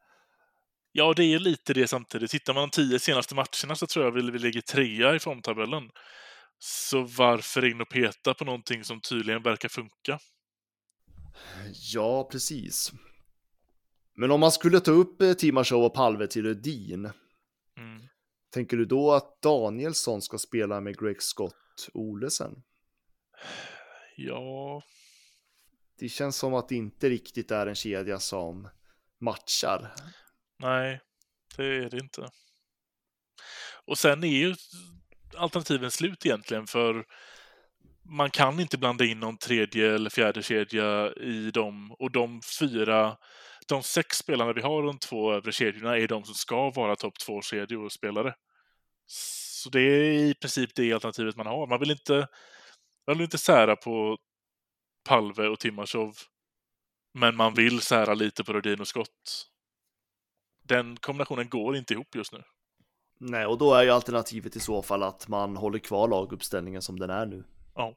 Ja, det är lite det samtidigt. Tittar man de tio senaste matcherna så tror jag vi, vi ligger trea i formtabellen. Så varför in och peta på någonting som tydligen verkar funka? Ja, precis. Men om man skulle ta upp eh, Timashov och Palve till Rödin, Mm. tänker du då att Danielsson ska spela med Greg Scott Olesen? Ja, Det känns som att det inte riktigt är en kedja som matchar. nej, det är det inte. Och sen är ju alternativen slut egentligen, för man kan inte blanda in någon tredje eller fjärde kedja i dem. Och de fyra, de sex spelarna vi har de två övre kedjorna är de som ska vara topp två kedjor och spelare. Så det är i princip det alternativet man har. Man vill inte, man vill inte sära på Palve och Timashov. Men man vill sära lite på Rodin och Scott. Den kombinationen går inte ihop just nu. Nej, och då är ju alternativet i så fall att man håller kvar laguppställningen som den är nu. Ja.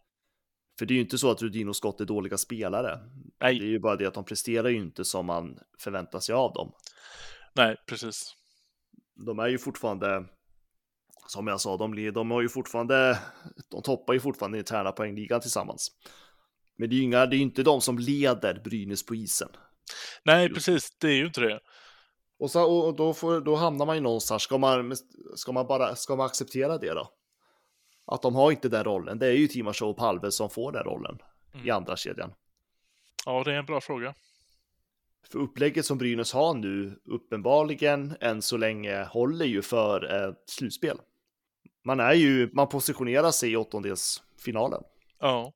För det är ju inte så att Rudin och Scott är dåliga spelare. Nej. Det är ju bara det att de presterar ju inte som man förväntar sig av dem. Nej, precis. De är ju fortfarande, som jag sa, de, de har ju fortfarande, de toppar ju fortfarande interna poängligan tillsammans. Men det är ju inga, det är inte de som leder Brynäs på isen. Nej, precis. Det är ju inte det. Och, så, och då, får, då hamnar man ju någonstans, ska man, ska man bara, ska man acceptera det då? Att de har inte den rollen, det är ju Timashov och Palve som får den rollen i Mm. andra kedjan. Ja, det är en bra fråga. För upplägget som Brynäs har nu, uppenbarligen än så länge, håller ju för ett slutspel. Man är ju, man positionerar sig i åttondelsfinalen. Ja.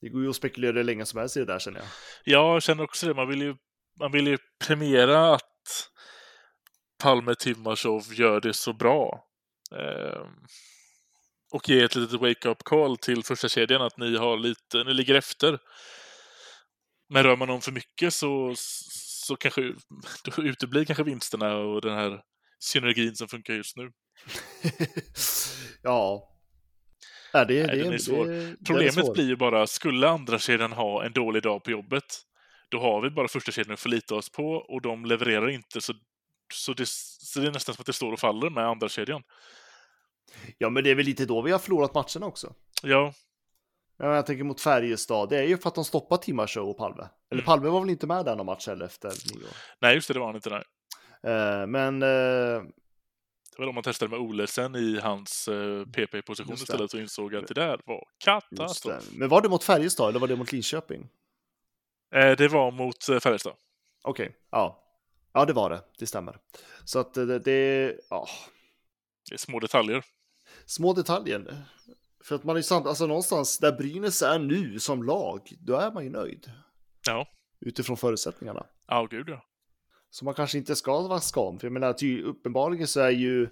Det går ju att spekulera hur länge som helst i det där känner jag. Jag känner också det. Man vill ju, man vill ju premiera att Palme Timashov gör det så bra. Ehm, och ge ett litet wake-up call till första kedjan att ni har lite, ni ligger efter. Men rör man om för mycket så, så kanske, då uteblir kanske vinsterna och den här synergin som funkar just nu. ja. Ja, det, Nej, det, den är svår. det- den är Problemet svår. blir ju bara, skulle andra kedjan ha en dålig dag på jobbet, då har vi bara första kedjan att förlita oss på och de levererar inte. Så, så, det, så det är nästan som att det står och faller med andra kedjan. Ja, men det är väl lite då vi har förlorat matcherna också. Ja, Ja, jag tänker mot Färjestad, det är ju för att de stoppar Timashov och Palve. Eller Mm. Palve var väl inte med där någon match heller efter nyår. nej just det, det var han inte. Nej. Eh, men eh, Det var då man testade med Olesen i hans eh, PP-position istället och insåg att det där var katastrof. Men var det mot Färjestad eller var det mot Linköping? Eh, det var mot eh, Färjestad. Okej, ja. Ja, det var det. Det stämmer. Så att det, det ja, Det är små detaljer. små detaljer. För att man är samt, alltså någonstans där Brynäs är nu som lag, då är man ju nöjd. Ja. Utifrån förutsättningarna. Ja, gud ja. Så man kanske inte ska vara skam. För jag menar, ty, uppenbarligen så är ju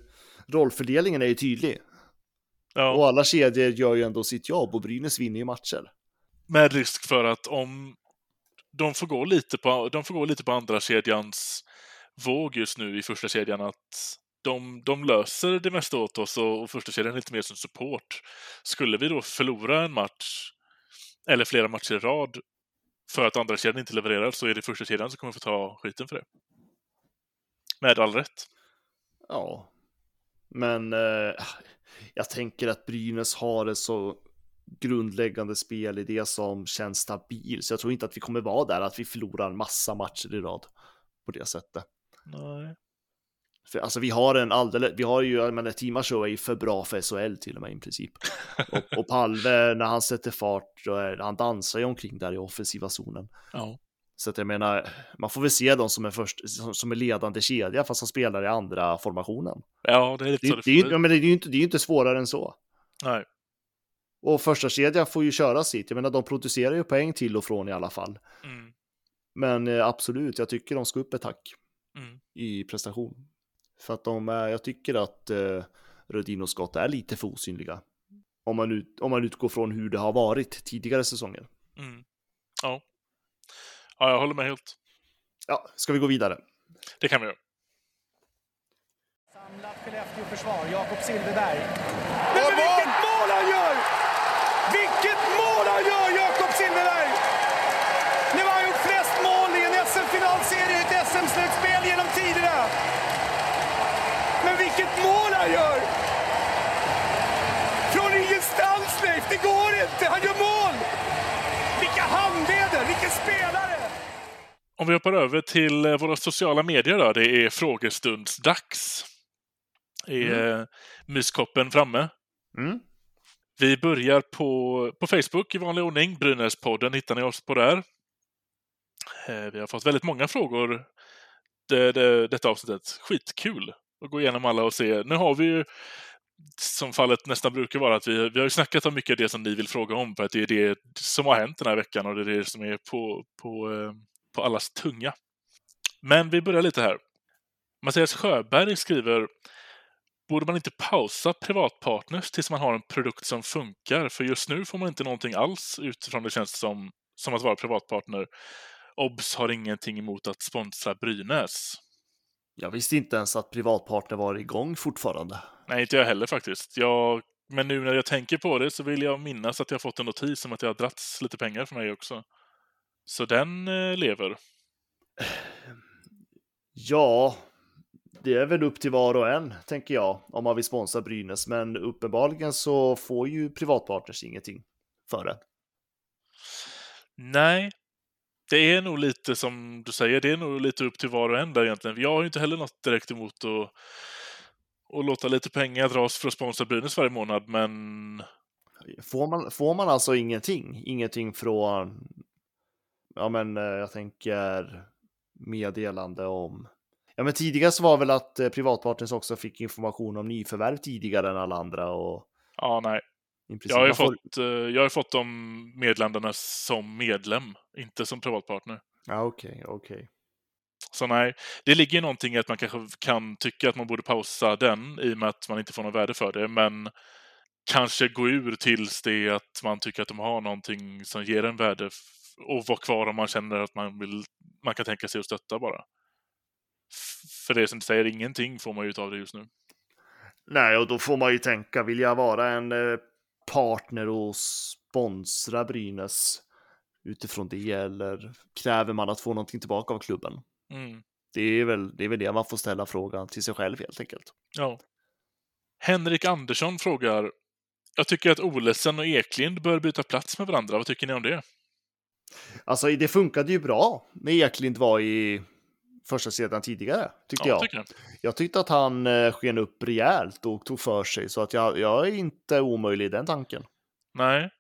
rollfördelningen är ju tydlig. ja. Och alla kedjor gör ju ändå sitt jobb och Brynäs vinner ju matcher. Med risk för att om de får gå lite på, de får gå lite på andra kedjans våg just nu i första kedjan att de, de löser det mesta åt oss och, och första kedjan är lite mer som support. Skulle vi då förlora en match eller flera matcher i rad för att andra kedjan inte levererar så är det första kedjan som kommer få ta skiten för det. Med all rätt. Ja, men eh, jag tänker att Brynäs har det så grundläggande spel i det som känns stabil. Så jag tror inte att vi kommer vara där, att vi förlorar massa matcher i rad på det sättet. Nej. För, alltså vi har en alldeles, vi har ju, jag menar Team Show är ju för bra för SHL till och med i princip. Och, och Palve, när han sätter fart, han dansar ju omkring där i offensiva zonen. Ja. Så att jag menar, man får väl se dem som en först, som, som en ledande kedja fast han spelar i andra formationen. ja, det är lite Det, så det, det, är, men det är ju inte, det är inte svårare än så. Nej. Och första kedja får ju köra sitt. Jag menar, de producerar ju poäng till och från i alla fall. Mm. Men eh, absolut, jag tycker de ska upp ett tack Mm. i prestation. För att de är, jag tycker att eh, Rödin och Scott är lite för osynliga. Om man, ut, om man utgår från hur det har varit tidigare säsonger. Mm. Ja. ja, jag håller med helt. Ja, ska vi gå vidare? Det kan vi göra. Samlat Skellefteå-försvar, Jakob Silfverberg. Men vilket mål han gör! Vilket mål han gör, Jakob Silfverberg! Nu har han gjort flest mål i en SM-finalserie i ett SM-slutspel genom tiderna. Men vilket mål han gör! Från ingenstans, Leif! Det går inte! Han gör mål! Vilka handleder! Vilken spelare! Om vi hoppar över till eh, våra sociala medier då. Det är frågestundsdags. Är mm. myskoppen framme? Mm. Vi börjar på, på Facebook i vanlig ordning. Brynäspodden hittar ni oss på där. Eh, vi har fått väldigt många frågor det, det, detta avsnittet. Skitkul att gå igenom alla och se. Nu har vi ju, som fallet nästan brukar vara, att vi, vi har ju snackat om mycket av det som ni vill fråga om för att det är det som har hänt den här veckan och det är det som är på, på, eh, på allas tunga. Men vi börjar lite här. Mattias Sjöberg skriver Borde man inte pausa privatpartners tills man har en produkt som funkar? För just nu får man inte någonting alls utifrån det känns som, som att vara privatpartner. Obs har ingenting emot att sponsra Brynäs. Jag visste inte ens att privatpartner var igång fortfarande. Nej, inte jag heller faktiskt. Jag, men nu när jag tänker på det så vill jag minnas att jag fått en notis om att det har dragits lite pengar för mig också. Så den eh, lever. Ja, det är väl upp till var och en, tänker jag, om man vill sponsra Brynäs. Men uppenbarligen så får ju privatpartners ingenting för det. Nej, det är nog lite som du säger, det är nog lite upp till var och en där egentligen. Jag har ju inte heller något direkt emot att, att låta lite pengar dras för att sponsra Brynäs varje månad, men Får man, får man alltså ingenting? Ingenting från, ja men eh, jag tänker meddelande om, ja men tidigare så var väl att eh, privatpartners också fick information om nyförvärv tidigare än alla andra och ja, nej. Jag har ju får- fått, eh, jag har fått de meddelandena som medlem, inte som privatpartner. Ja okej, okej. Så nej, det ligger någonting i att man kanske kan tycka att man borde pausa den i och med att man inte får något värde för det, men kanske gå ur tills det att man tycker att de har någonting som ger en värde och vara kvar om man känner att man vill, man kan tänka sig att stötta bara. För det som säger, ingenting får man ju av det just nu. Nej, och då får man ju tänka, vill jag vara en eh, partner och sponsra Brynäs utifrån det eller kräver man att få någonting tillbaka av klubben? Mm. Det är väl det, är väl det man får ställa frågan till sig själv helt enkelt. Ja. Henrik Andersson frågar Jag tycker att Olesen och Eklind bör byta plats med varandra. Vad tycker ni om det? Alltså det funkade ju bra när Eklind var i första sedan tidigare, tyckte Ja, jag. tycker jag. Jag tyckte att han eh, sken upp rejält och tog för sig, så att jag, jag är inte omöjlig i den tanken. Nej.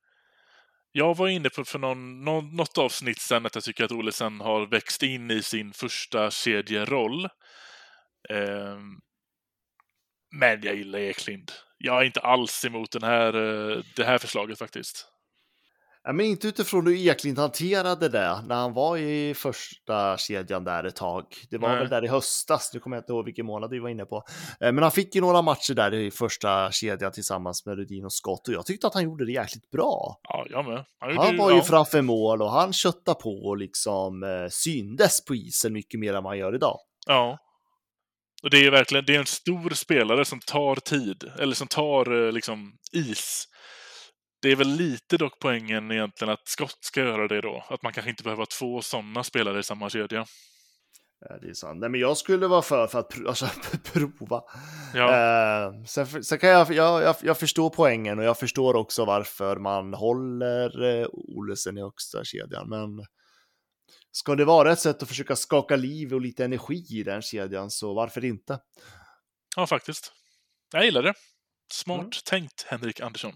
Jag var inne på för någon, någon, något avsnitt sen att jag tycker att Olesen har växt in i sin första kedjeroll. Ehm, men jag gillar Eklind. Jag är inte alls emot den här, eh, det här förslaget faktiskt. Ja, men inte utifrån hur Eklind hanterade det när han var i första kedjan där ett tag. Det var Nej. väl där i höstas, nu kommer jag inte ihåg vilken månad vi var inne på. Eh, Men han fick ju några matcher där i första kedjan tillsammans med Rudin och Scott och jag tyckte att han gjorde det jäkligt bra. Ja, jag med. Han, Han var ju framför mål och han köttade på och liksom eh, syndes på isen mycket mer än man gör idag. Ja. Och det är verkligen det är en stor spelare som tar tid, eller som tar eh, liksom is. Det är väl lite dock poängen egentligen att Scott ska göra det då. Att man kanske inte behöver ha två sådana spelare i samma kedja. Eh, Det är sant. Nej, men jag skulle vara för, för att pr- alltså, prova. Ja. Eh, sen, sen kan jag, jag, jag, jag förstår poängen och jag förstår också varför man håller eh, Olesen i högsta kedjan. Men Ska det vara ett sätt att försöka skaka liv och lite energi i den kedjan, så varför inte? Ja, faktiskt. Jag gillar det. Smart mm. tänkt, Henrik Andersson.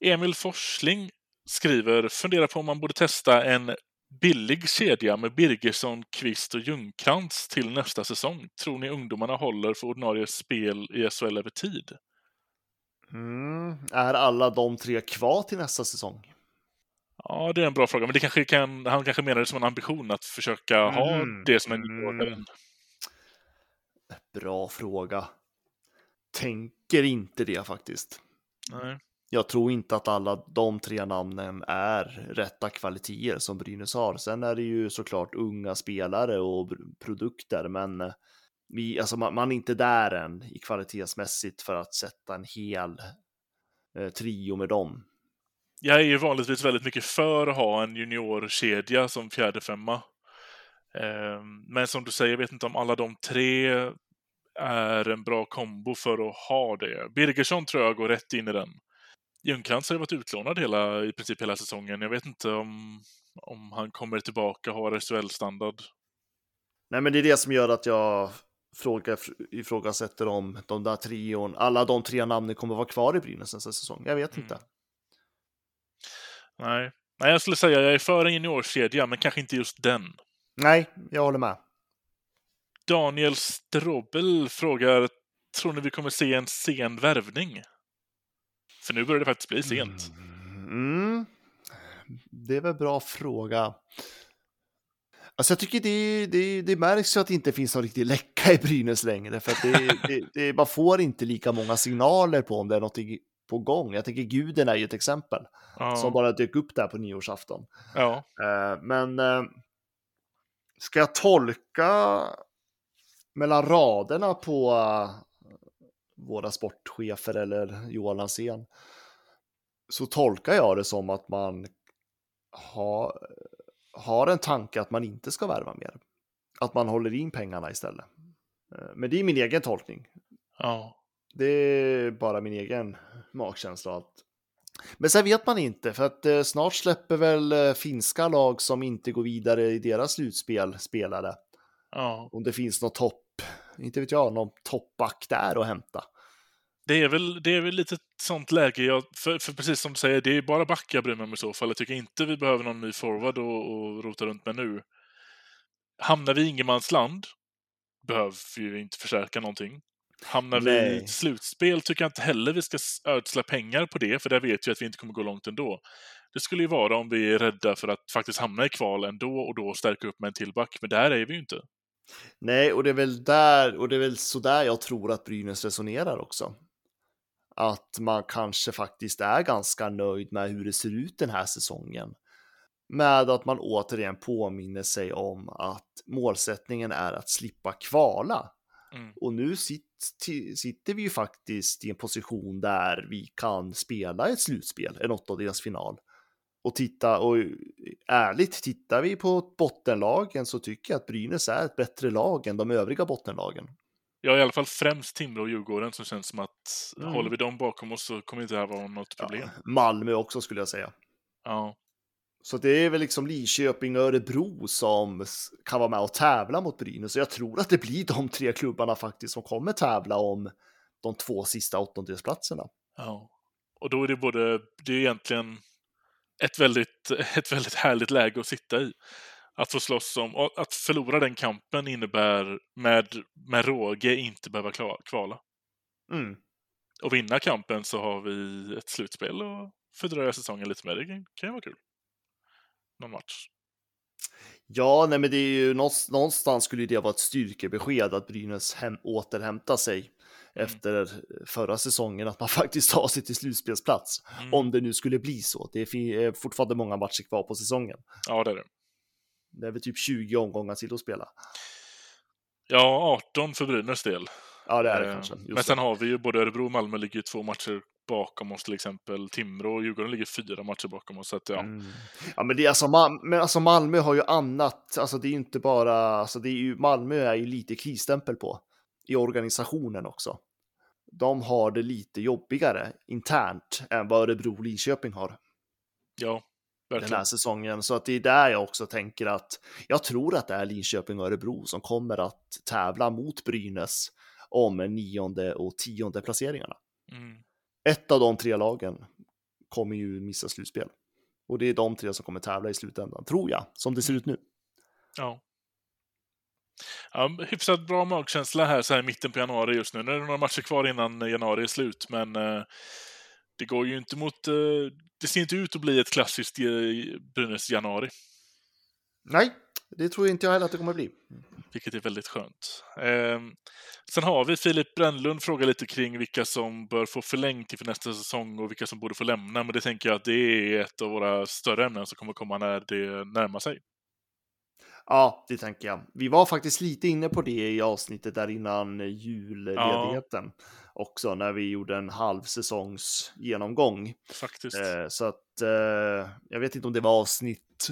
Emil Forsling skriver, funderar på om man borde testa en billig kedja med Birgersson, Kvist och Ljungkrantz till nästa säsong. Tror ni ungdomarna håller för ordinarie spel i SHL över tid? Mm. Är alla de tre kvar till nästa säsong? Ja, det är en bra fråga, men det kanske kan, han kanske menar det som en ambition att försöka mm. ha det som en mm. Bra fråga. Tänker inte det faktiskt. Nej. Jag tror inte att alla de tre namnen är rätta kvaliteter som Brynäs har. Sen är det ju såklart unga spelare och produkter, men eh, vi, alltså man, man är inte där än i kvalitetsmässigt för att sätta en hel eh, trio med dem. Jag är ju vanligtvis väldigt mycket för att ha en juniorkedja som fjärde femma. Eh, men som du säger, jag vet inte om alla de tre är en bra kombo för att ha det. Birgersson tror jag går rätt in i den. Ljungcrantz har ju varit utlånad hela, i princip hela säsongen. Jag vet inte om, om han kommer tillbaka och har SHL-standard. Nej, men det är det som gör att jag frågar, ifrågasätter om de där trion, alla de tre namnen kommer vara kvar i Brynäs nästa säsong. Jag vet mm. inte. Nej. Nej, jag skulle säga jag är för en juniorkedja, men kanske inte just den. Nej, jag håller med. Daniel Strobel frågar, tror ni vi kommer se en sen värvning? För nu börjar det faktiskt bli sent. Mm. Det är väl en bra fråga. Alltså jag tycker det, det, det märks ju att det inte finns någon riktig läcka i Brynäs längre. För det, det, man får inte lika många signaler på om det är något på gång. Jag tänker Guden är ju ett exempel. Ja. Som bara dök upp där på nyårsafton. Ja. Uh, men uh, ska jag tolka mellan raderna på uh, våra sportchefer eller Johan Lansén så tolkar jag det som att man har, har en tanke att man inte ska värva mer. Att man håller in pengarna istället. Eh, men det är min egen tolkning. Ja. Det är bara min egen magkänsla. Att... Men sen vet man inte, för att eh, snart släpper väl eh, finska lag som inte går vidare i deras slutspel spelare. Ja. Om det finns något topp inte vet jag, någon toppback där att hämta. Det är väl, det är väl lite sånt läge, jag, för, för, precis som du säger, det är bara back jag bryr mig om i så fall. Jag tycker inte vi behöver någon ny forward och, och rota runt med nu. Hamnar vi i ingenmansland behöver vi inte förstärka någonting. Hamnar Nej. vi i ett slutspel tycker jag inte heller vi ska ödsla pengar på det, för där vet vi att vi inte kommer gå långt ändå. Det skulle ju vara om vi är rädda för att faktiskt hamna i kval ändå och då stärka upp med en till back, men där är vi ju inte. Nej, och det är väl där, och det är väl så där jag tror att Brynäs resonerar också. Att man kanske faktiskt är ganska nöjd med hur det ser ut den här säsongen. Med att man återigen påminner sig om att målsättningen är att slippa kvala. Mm. Och nu sitter, vi ju faktiskt i en position där vi kan spela ett slutspel, en åttondelsfinal och titta och ärligt tittar vi på bottenlagen så tycker jag att Brynäs är ett bättre lag än de övriga bottenlagen. Ja, i alla fall främst Timrå och Djurgården som känns som att mm. håller vi dem bakom oss så kommer inte det här vara något problem. Ja, Malmö också skulle jag säga. Ja. Så det är väl liksom Lidköping och Örebro som kan vara med och tävla mot Brynäs. Så jag tror att det blir de tre klubbarna faktiskt som kommer tävla om de två sista åttondelsplatserna. Ja, och då är det både, det är egentligen ett väldigt, ett väldigt härligt läge att sitta i. Att få slåss om, att förlora den kampen innebär med, med råge inte behöva kvala. Mm. Och vinna kampen så har vi ett slutspel och fördröja säsongen lite mer. Det kan ju vara kul. Någon match. Ja, nej, men det är ju någonstans skulle det vara ett styrkebesked att Brynäs hem, återhämtar sig. Efter förra säsongen att man faktiskt tar sig till slutspelsplats. Mm. Om det nu skulle bli så. Det är fortfarande många matcher kvar på säsongen. Ja, det är det. Det är väl typ 20 omgångar till att spela. Ja, 18 för Brynäs del. Ja, det är det eh, kanske. Men sen det. har vi ju både Örebro och Malmö ligger två matcher bakom oss till exempel. Timrå och Djurgården ligger fyra matcher bakom oss. Så att, ja. Mm. ja, men det är alltså, men alltså Malmö har ju annat. Alltså det är ju inte bara, alltså det är ju, Malmö är ju lite krisstämpel på i organisationen också de har det lite jobbigare internt än vad Örebro och Linköping har. Ja, den Verkligen. här säsongen. Så att det är där jag också tänker att jag tror att det är Linköping och Örebro som kommer att tävla mot Brynäs om nionde och tionde placeringarna. Mm. Ett av de tre lagen kommer ju missa slutspel. Och det är de tre som kommer tävla i slutändan, tror jag, som det ser ut nu. Ja. Ja, hyfsat bra magkänsla här så här i mitten på januari just nu. Nu är det några matcher kvar innan januari är slut, men eh, det går ju inte mot... Eh, det ser inte ut att bli ett klassiskt eh, Brynäs januari, Nej, det tror jag inte jag heller att det kommer bli. vilket är väldigt skönt. Eh, sen har vi Filip Brännlund frågar lite kring vilka som bör få förlängt inför nästa säsong och vilka som borde få lämna, men det tänker jag att det är ett av våra större ämnen som kommer komma när det närmar sig. Ja, det tänker jag. Vi var faktiskt lite inne på det i avsnittet där innan julledigheten också, när vi gjorde en halvsäsongs genomgång. Faktiskt. Eh, så att eh, jag vet inte om det var avsnitt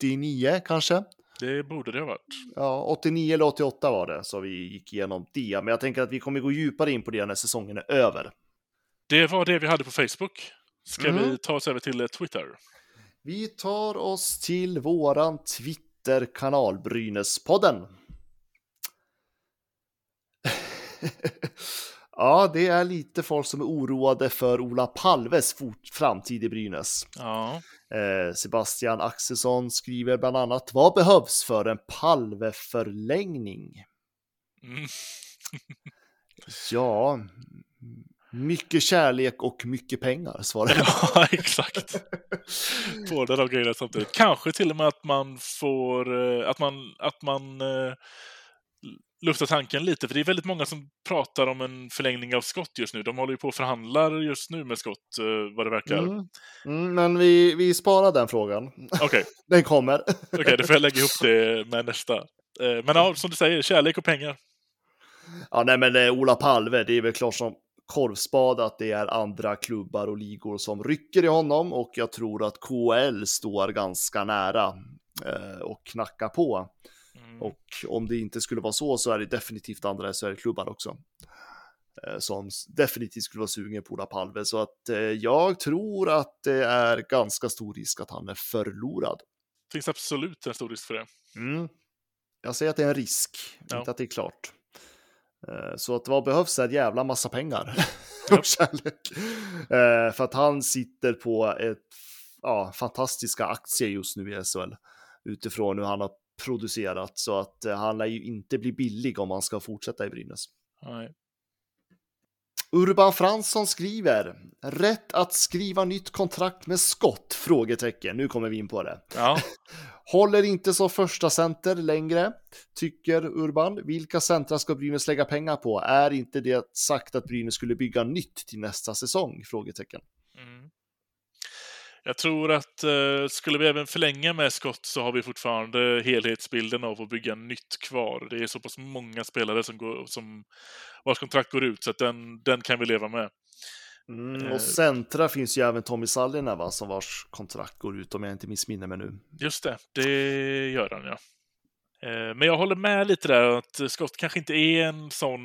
89 kanske. Det borde det ha varit. Ja, 89 eller 88 var det, så vi gick igenom det. Men jag tänker att vi kommer gå djupare in på det när säsongen är över. Det var det vi hade på Facebook. Ska Mm. vi ta oss över till eh, Twitter? Vi tar oss till våran Twitter-kanal Brynäspodden. ja, det är lite folk som är oroade för Ola Palves framtid i Brynäs. Ja. Eh, Sebastian Axelsson skriver bland annat Vad behövs för en Palve-förlängning? Mm. Ja, mycket kärlek och mycket pengar, svarar jag. ja, exakt. Båda de grejerna samtidigt. Kanske till och med att man får, eh, att man, att man eh, luftar tanken lite, för det är väldigt många som pratar om en förlängning av skott just nu. De håller ju på och förhandlar just nu med skott, eh, vad det verkar. Okej, Mm. Mm, men vi, vi sparar den frågan. okej, Den kommer. då får jag lägga ihop det med nästa. Men ja, som du säger, kärlek och pengar. Ja, nej, men Ola Palve, det är väl klart som korvspad att det är andra klubbar och ligor som rycker i honom och jag tror att KL står ganska nära eh, och knackar på. Mm. Och om det inte skulle vara så så är det definitivt andra SHL-klubbar också. eh, Som definitivt skulle vara sugen på Ola Palve. Så att eh, jag tror att det är ganska stor risk att han är förlorad. finns absolut en stor risk för det. Mm. Jag säger att det är en risk, Ja. inte att det är klart. Eh, Så att vad behövs är en jävla massa pengar och kärlek. Eh, För att han sitter på ett ja, fantastiska aktier just nu i SHL utifrån hur han har producerat så att eh, han lär ju inte bli billig om han ska fortsätta i Brynäs. Nej. Urban Fransson skriver rätt att skriva nytt kontrakt med skott? Frågetecken. Nu kommer vi in på det. Ja, Håller inte som första center längre, tycker Urban. Vilka centra ska Brynäs lägga pengar på? Är inte det sagt att Brynäs skulle bygga nytt till nästa säsong? Frågetecken. Mm. Jag tror att eh, skulle vi även förlänga med skott så har vi fortfarande helhetsbilden av att bygga nytt kvar. Det är så pass många spelare som, går, som vars kontrakt går ut så att den, den kan vi leva med. Mm, Eh. och centra finns ju även Tommy Sallinen va, som vars kontrakt går ut om jag inte missminner mig nu. Just det, det gör han ja. Eh, Men jag håller med lite där att skott kanske inte är en sån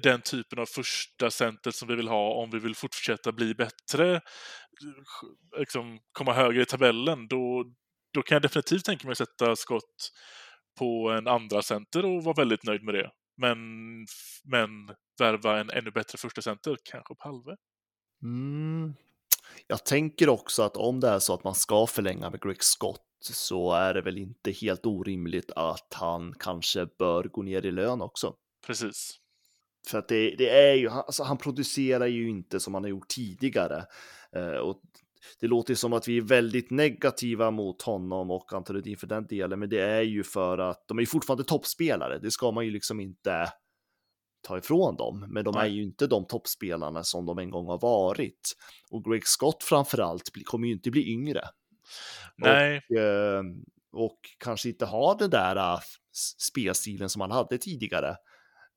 den typen av första center som vi vill ha om vi vill fortsätta bli bättre, liksom komma högre i tabellen. Då, då kan jag definitivt tänka mig att sätta skott på en andra center och vara väldigt nöjd med det. Men, men värva en ännu bättre första center, kanske Palve. Mm. Jag tänker också att om det är så att man ska förlänga med Greg Scott så är det väl inte helt orimligt att han kanske bör gå ner i lön också. Precis. För att det, det är ju, alltså han producerar ju inte som han har gjort tidigare. Eh, och det låter som att vi är väldigt negativa mot honom och Antonidin för den delen, men det är ju för att de är fortfarande toppspelare. Det ska man ju liksom inte ta ifrån dem, men de är ju inte de toppspelarna som de en gång har varit. Och Greg Scott framförallt kommer ju inte bli yngre. Nej, Eh, och kanske inte ha den där s- spelstilen som han hade tidigare.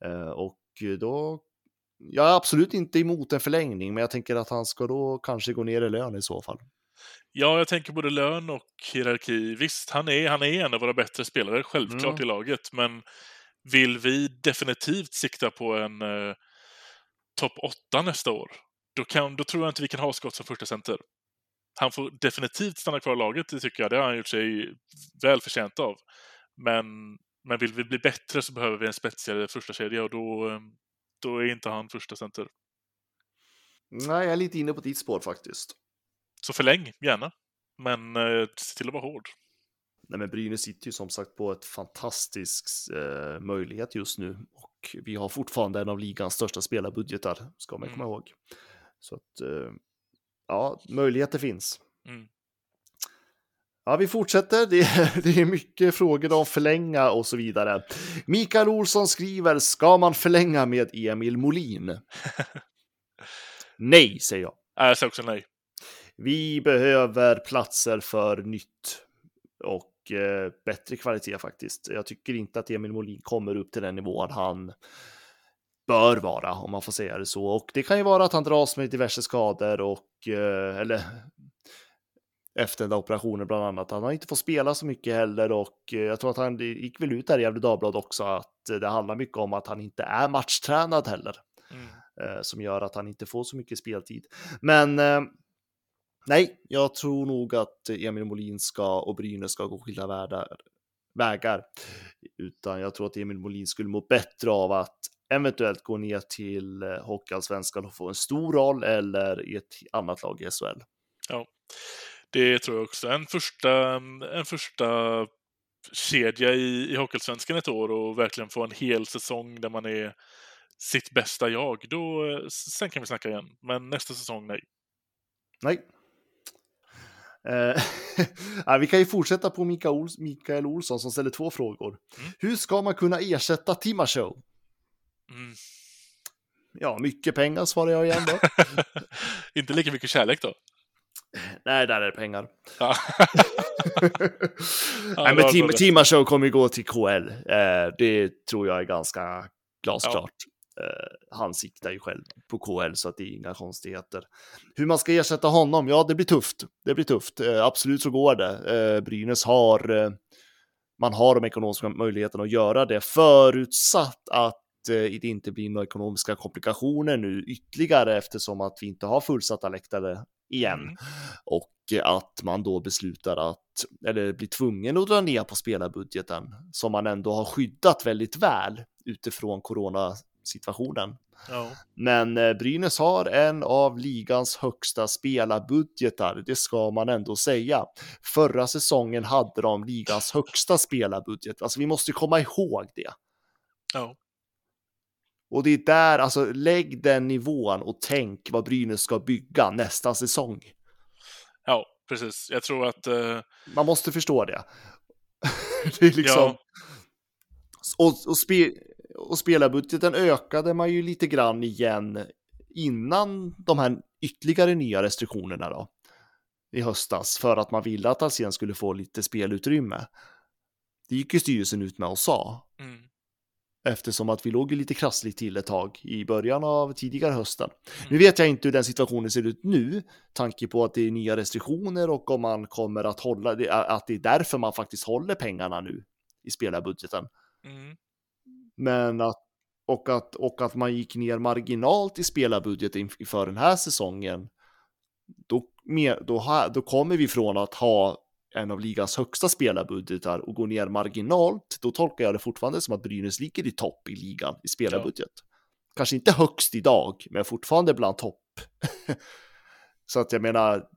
Eh, och då, jag är absolut inte emot en förlängning, men jag tänker att han ska då kanske gå ner i lön i så fall. Ja, jag tänker både lön och hierarki. Visst, han är, han är en av våra bättre spelare, självklart, Mm. i laget. Men vill vi definitivt sikta på en eh, topp 8 nästa år, då, kan, då tror jag inte vi kan ha skott som första center. Han får definitivt stanna kvar i laget, det tycker jag. Det har han gjort sig väl förtjänt av. Men, men vill vi bli bättre så behöver vi en spetsigare första kedja och då, eh, då är inte han första center. Nej, jag är lite inne på ditt spår faktiskt. Så förläng, gärna. Men eh, se till att vara hård. Nej, men Brynäs sitter ju som sagt på ett fantastisk eh, möjlighet just nu och vi har fortfarande en av ligans största spelarbudgetar, ska man komma Mm. ihåg. Så att, eh, ja, möjligheter finns. Mm. Ja, vi fortsätter. Det är, det är mycket frågor om förlänga och så vidare. Mikael Olsson skriver, ska man förlänga med Emil Molin? Nej, säger jag. Jag säger också nej. Vi behöver platser för nytt och eh, bättre kvalitet faktiskt. Jag tycker inte att Emil Molin kommer upp till den nivån han bör vara, om man får säga det så. Och det kan ju vara att han dras med diverse skador och, eh, eller efter den där operationen bland annat. Han har inte fått spela så mycket heller och eh, jag tror att han gick väl ut där i Gefle Dagblad också att det handlar mycket om att han inte är matchtränad heller Mm. eh, som gör att han inte får så mycket speltid. Men nej, jag tror nog att Emil Molin ska och Brynäs ska gå skilda världar, vägar. Utan jag tror att Emil Molin skulle må bättre av att eventuellt gå ner till eh, Hockeyallsvenskan och få en stor roll eller i ett annat lag i SHL. Ja, det tror jag också. En första, en första kedja i, i Hockeyallsvenskan ett år och verkligen få en hel säsong där man är sitt bästa jag. Då, eh, sen kan vi snacka igen. Men nästa säsong, nej. Nej. Eh, ja, vi kan ju fortsätta på Mikael, Ols Mikael Olsson som ställer två frågor. Mm. Hur ska man kunna ersätta Timashow? Mm. Ja, mycket pengar svarar jag igen då. Inte lika mycket kärlek då. Nej, där är det pengar. Ja. Nej, men Tim. Timashow kommer ju gå till KL. Eh, det tror jag är ganska glasklart. Eh, han siktar ju själv på KL så att det är inga konstigheter. Hur man ska ersätta honom? Ja, det blir tufft. Det blir tufft. Eh, absolut så går det. Eh, Brynäs har eh, man har de ekonomiska möjligheterna att göra det förutsatt att eh, det inte blir några ekonomiska komplikationer nu ytterligare eftersom att vi inte har fullsatta läktare igen Mm. och att man då beslutar att, eller blir tvungen att dra ner på spelarbudgeten som man ändå har skyddat väldigt väl utifrån coronasituationen. Ja. Men eh, Brynäs har en av ligans högsta spelarbudgetar, det ska man ändå säga. Förra säsongen hade de ligans högsta spelarbudget, alltså vi måste komma ihåg det. ja. Och det är där, alltså lägg den nivån och tänk vad Brynäs ska bygga nästa säsong. Ja, precis. Jag tror att... eh, Man måste förstå det. det är liksom... Ja. Och, och, spe, och spelarbudgeten ökade man ju lite grann igen innan de här ytterligare nya restriktionerna då. I höstas för att man ville att Alsen skulle få lite spelutrymme. Det gick ju styrelsen ut med och sa. mm. Eftersom att vi låg ju lite krassligt till ett tag i början av tidigare hösten. Nu vet jag inte hur den situationen ser ut nu, tanke på att det är nya restriktioner och om man kommer att hålla att det är därför man faktiskt håller pengarna nu i spelarbudgeten. Mm. Men att och att, och att man gick ner marginalt i spelarbudgeten inför den här säsongen. Då, då, då kommer vi från att ha en av ligans högsta spelarbudgetar och gå ner marginalt. Då tolkar jag det fortfarande som att Brynäs ligger i topp i ligan i spelarbudget. Kanske inte högst idag, men fortfarande bland topp. Så att jag menar,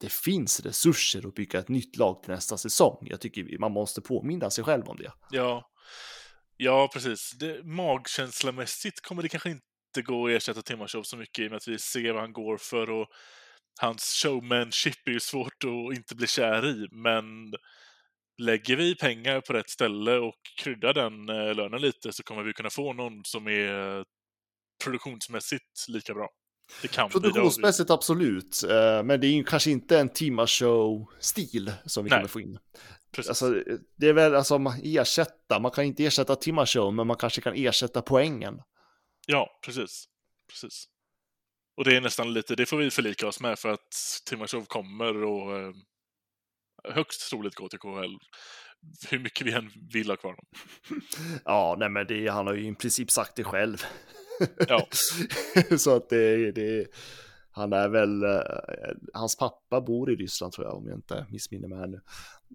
det finns resurser att bygga ett nytt lag till nästa säsong. Jag tycker man måste påminna sig själv om det. Ja, ja precis. Det, magkänslamässigt kommer det kanske inte gå att ersätta Timashov så mycket i och med att vi ser vad han går för och hans showmanship är ju svårt att inte bli kär i, men lägger vi pengar på rätt ställe och kryddar den eh, lönen lite så kommer vi kunna få någon som är produktionsmässigt lika bra. Det kan bli. Produktionsmässigt absolut, eh, men det är ju kanske inte en Tima Show-stil som vi Nej. kommer få in. Precis. Alltså, det är väl alltså man ersätta, man kan inte ersätta Tima Show, men man kanske kan ersätta poängen. Ja, precis. precis. Och det är nästan lite, det får vi förlika oss med för att Timashov kommer och eh, högst troligt gå till KHL. Hur mycket vi än vill ha kvar honom. Ja, nej men det, han har ju i princip sagt det själv. Ja. Så att det, det, Han är väl, eh, hans pappa bor i Ryssland tror jag om jag inte missminner mig här nu.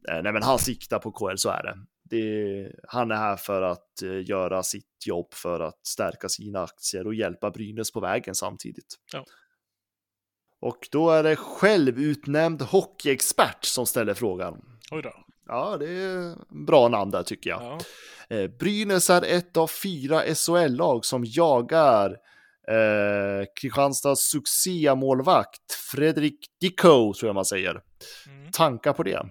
Eh, nej men han siktar på KL, så är det. det. Han är här för att eh, göra sitt jobb för att stärka sina aktier och hjälpa Brynäs på vägen samtidigt. Ja. Och då är det självutnämnd hockeyexpert som ställer frågan. Oj då. Ja, det är bra namn där tycker jag. Ja. Brynäs är ett av fyra SHL-lag som jagar eh, Kristianstads succémålvakt Fredrik Dicko, tror jag man säger. Mm. Tankar på det?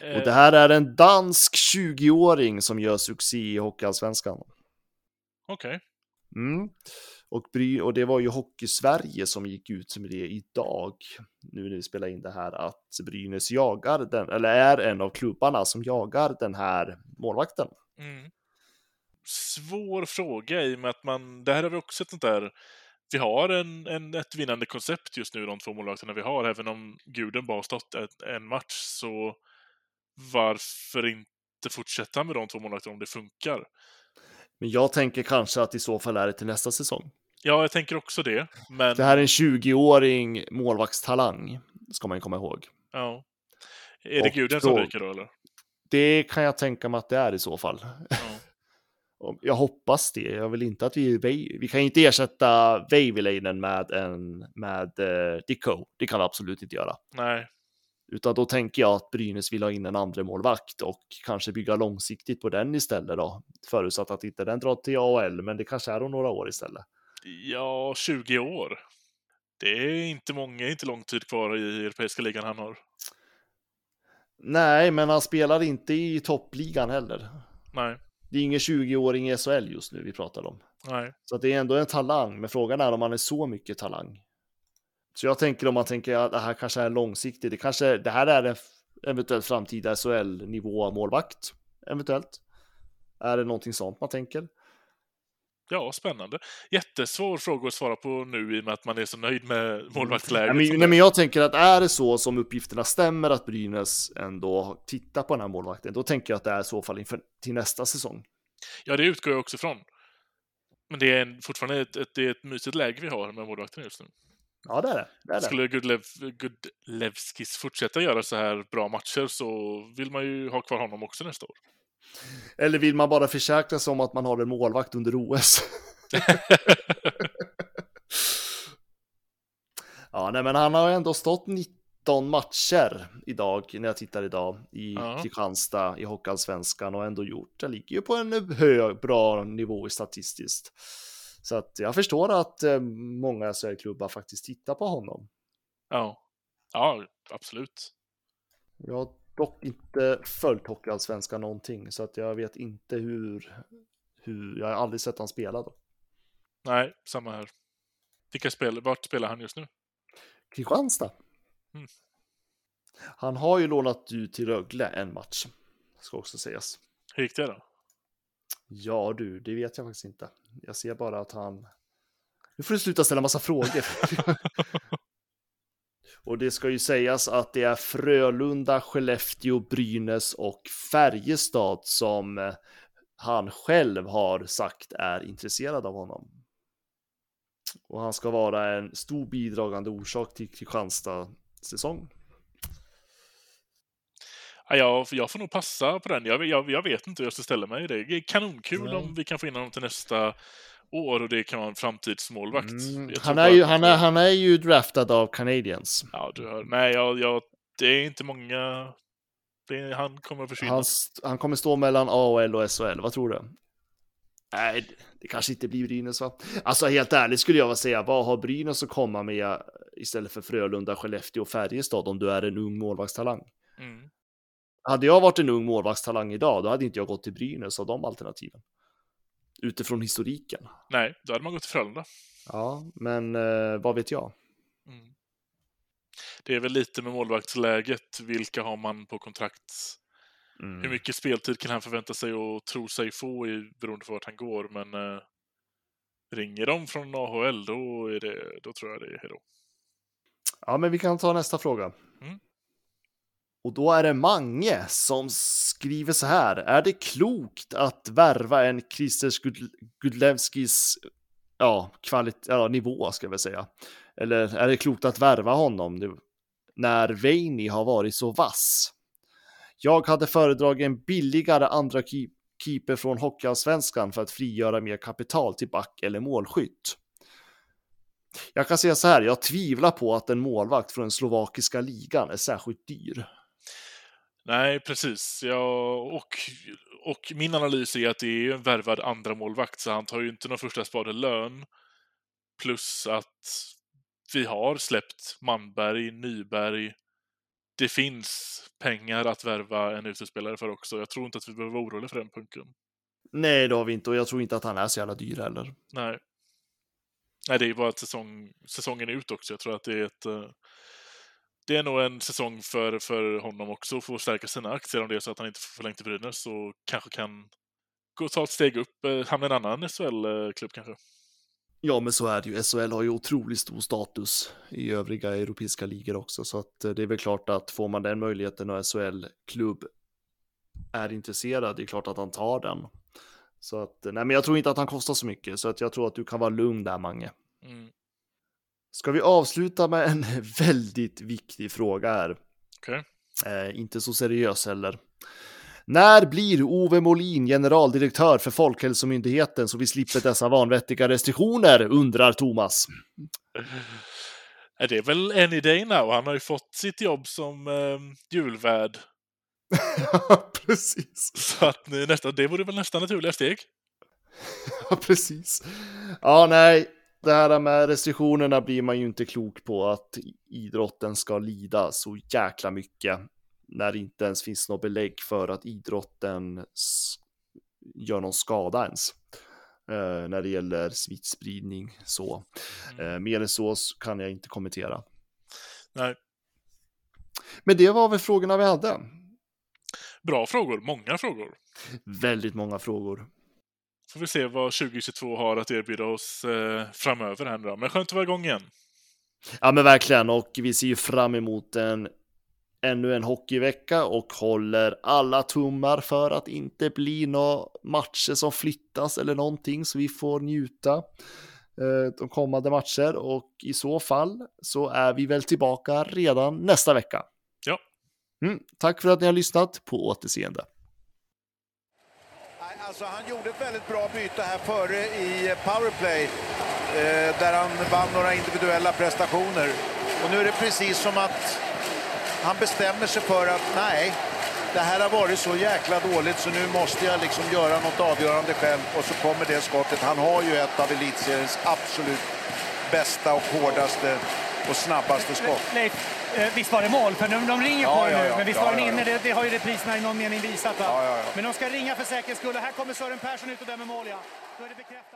Eh, Och det här är en dansk 20-åring som gör succé i Hockeyallsvenskan. Okej. Mm. Och, och det var ju Hockey-Sverige som gick ut med det idag, nu när vi spelar in det här, att Brynäs jagar den, eller är en av klubbarna som jagar den här målvakten. Mm. Svår fråga i och med att man, det här har vi också ett sånt där, vi har en, en, ett vinnande koncept just nu, de två målvakterna vi har, även om guden bara har stått ett, en match, så varför inte fortsätta med de två målvakterna om det funkar? Men jag tänker kanske att i så fall är det till nästa säsong. Ja, jag tänker också det, men... Det här är en 20-åring målvaktstalang, ska man ju komma ihåg. Ja. Är det Och guden som ryker då, eller? Det kan jag tänka mig att det är i så fall. Ja. Jag hoppas det. Jag vill inte att vi... Vi kan inte ersätta Veiviläinen med en med uh, Dicko. Det kan vi absolut inte göra. Nej. Utan då tänker jag att Brynäs vill ha in en andra målvakt och kanske bygga långsiktigt på den istället då. Förutsatt att inte den drar till AHL, men det kanske är om några år istället. Ja, 20 år. Det är inte många, inte lång tid kvar i Europeiska ligan han har. Nej, men han spelar inte i toppligan heller. Nej, Det är ingen 20-åring i SHL just nu vi pratar om. nej. Så att det är ändå en talang, men frågan är om han är så mycket talang. Så jag tänker om man tänker att det här kanske är långsiktigt, det kanske, det här är en eventuellt framtida SHL-nivå målvakt, eventuellt. Är det någonting sånt man tänker? Ja, spännande. Jättesvår fråga att svara på nu i och med att man är så nöjd med målvaktsläget. Nej, men, jag tänker att är det så som uppgifterna stämmer att Brynäs ändå tittar på den här målvakten, då tänker jag att det är i så fall inför, till nästa säsong. Ja, det utgår jag också från. Men det är en, fortfarande ett, ett, det är ett mysigt läge vi har med målvakten just nu. Ja, det är det. det, är det. Skulle Gudlev, Gudlevskis fortsätta göra så här bra matcher så vill man ju ha kvar honom också nästa år. Eller vill man bara försäkra sig om att man har en målvakt under OS? ja, nej, men han har ändå stått 19 matcher idag, när jag tittar idag, i Ja. Kristianstad i Hockeyallsvenskan och ändå gjort, det ligger ju på en hög, bra nivå i statistiskt. Så att jag förstår att eh, många SHL-klubbar faktiskt tittar på honom. Ja, ja absolut. Jag dock inte följt Hockeyallsvenskan någonting, så att jag vet inte hur, hur jag har aldrig sett han spela då. Nej, samma här. Vilka spel, vart spelar han just nu? Kristianstad. Mm. Han har ju lånat ut till Rögle en match, ska också sägas. Hur gick det då? Ja du, det vet jag faktiskt inte. Jag ser bara att han... Nu får du sluta ställa massa frågor. och det ska ju sägas att det är Frölunda, Skellefteå, Brynäs och Färjestad som eh, han själv har sagt är intresserad av honom. Och han ska vara en stor bidragande orsak till Kristianstad säsong. Ja, jag, får nog passa på den. Jag, jag, jag vet inte hur jag ska ställa mig i det. Det är kanonkul Nej. om vi kan få in honom till nästa år och det kan vara en framtidsmålvakt. Mm, han, är ju, han, är, han är ju draftad av Canadiens. Ja, du hör. Nej, jag, jag, det är inte många... Det är, han kommer att försvinna. Han, han kommer stå mellan AHL och SHL, vad tror du? Nej, det- det kanske inte blir Brynäs va? Alltså helt ärligt skulle jag vilja säga, vad har Brynäs att komma med istället för Frölunda, Skellefteå och Färjestad om du är en ung målvaktstalang? Mm. Hade jag varit en ung målvaktstalang idag, då hade inte jag gått till Brynäs av de alternativen. Utifrån historiken. Nej, då hade man gått till Frölunda. Ja, men eh, vad vet jag? Mm. Det är väl lite med målvaktsläget. Vilka har man på kontrakt? Mm. Hur mycket speltid kan han förvänta sig och tro sig få i, beroende på vart han går? Men eh, ringer de från AHL, då, är det, då tror jag det är hejdå. Ja, men vi kan ta nästa fråga. Mm. Och då är det Mange som skriver så här. Är det klokt att värva en Christer Gudlevskis ja, kvalit- ja, nivå, ska jag säga, eller är det klokt att värva honom nu när Veini har varit så vass? Jag hade föredragit en billigare andra keep keeper från Hockeyallsvenskan för att frigöra mer kapital till back eller målskytt. Jag kan säga så här, jag tvivlar på att en målvakt från den slovakiska ligan är särskilt dyr. Nej, precis. Ja, och, och min analys är att det är en värvad andra målvakt så han tar ju inte någon första spade lön. Plus att vi har släppt Manberg, Nyberg. Det finns pengar att värva en utespelare för också. Jag tror inte att vi behöver vara oroliga för den punkten. Nej, det har vi inte och jag tror inte att han är så jävla dyr heller. Nej. Nej, det är bara att säsong, säsongen är ut också. Jag tror att det är ett... eh, Det är nog en säsong för, för honom också att få stärka sina aktier om det är så att han inte får förlängt i Brynäs och kanske kan gå och ta ett steg upp, eh, hamna i en annan SHL-klubb kanske. Ja, men så är det ju. SHL har ju otroligt stor status i övriga europeiska ligor också, så att eh, det är väl klart att får man den möjligheten och SHL-klubb är intresserad, det är klart att han tar den. Så att, eh, nej, men jag tror inte att han kostar så mycket, så att jag tror att du kan vara lugn där, Mange. Mm. Ska vi avsluta med en väldigt viktig fråga här? Okej. Eh, inte så seriös heller. När blir Ove Molin generaldirektör för Folkhälsomyndigheten så vi slipper dessa vanvettiga restriktioner, undrar Thomas. Det är väl any day now. Han har ju fått sitt jobb som eh, julvärd. precis. Så att nästa, det vore väl nästa naturliga steg. Ja, precis. Ja, nej, det här med restriktionerna blir man ju inte klok på att idrotten ska lida så jäkla mycket när det inte ens finns något belägg för att idrotten gör någon skada ens. Eh, när det gäller smittspridning så. Eh, mer än så kan jag inte kommentera. Nej, Men det var väl frågorna vi hade. bra frågor. Många frågor. Väldigt många frågor. Får vi se vad 2022 har att erbjuda oss eh, framöver här nu då. Men skönt att vara igång igen. Ja men verkligen och vi ser ju fram emot en ännu en hockeyvecka och håller alla tummar för att inte bli några matcher som flyttas eller någonting så vi får njuta eh, de kommande matcher och i så fall så är vi väl tillbaka redan nästa vecka. Ja. Mm, tack för att ni har lyssnat på återseende. Alltså, han gjorde ett väldigt bra byte här före i powerplay eh, där han vann några individuella prestationer. Och nu är det precis som att han bestämmer sig för att nej, det här har varit så jäkla dåligt så nu måste jag liksom göra något avgörande själv och så kommer det skottet. Han har ju ett av elitseriens absolut bästa och hårdaste och snabbaste skott. Leif, eh, visst var det mål? För de, de ringer Ja, på ja, nu, ja. men visst var den ja, ja. inne? Det, det har ju repriserna i någon mening visat. Men de ska ringa för säkerhets skull. Och Här kommer Sören Persson ut och dömer mål, ja. Då är det bekräftat.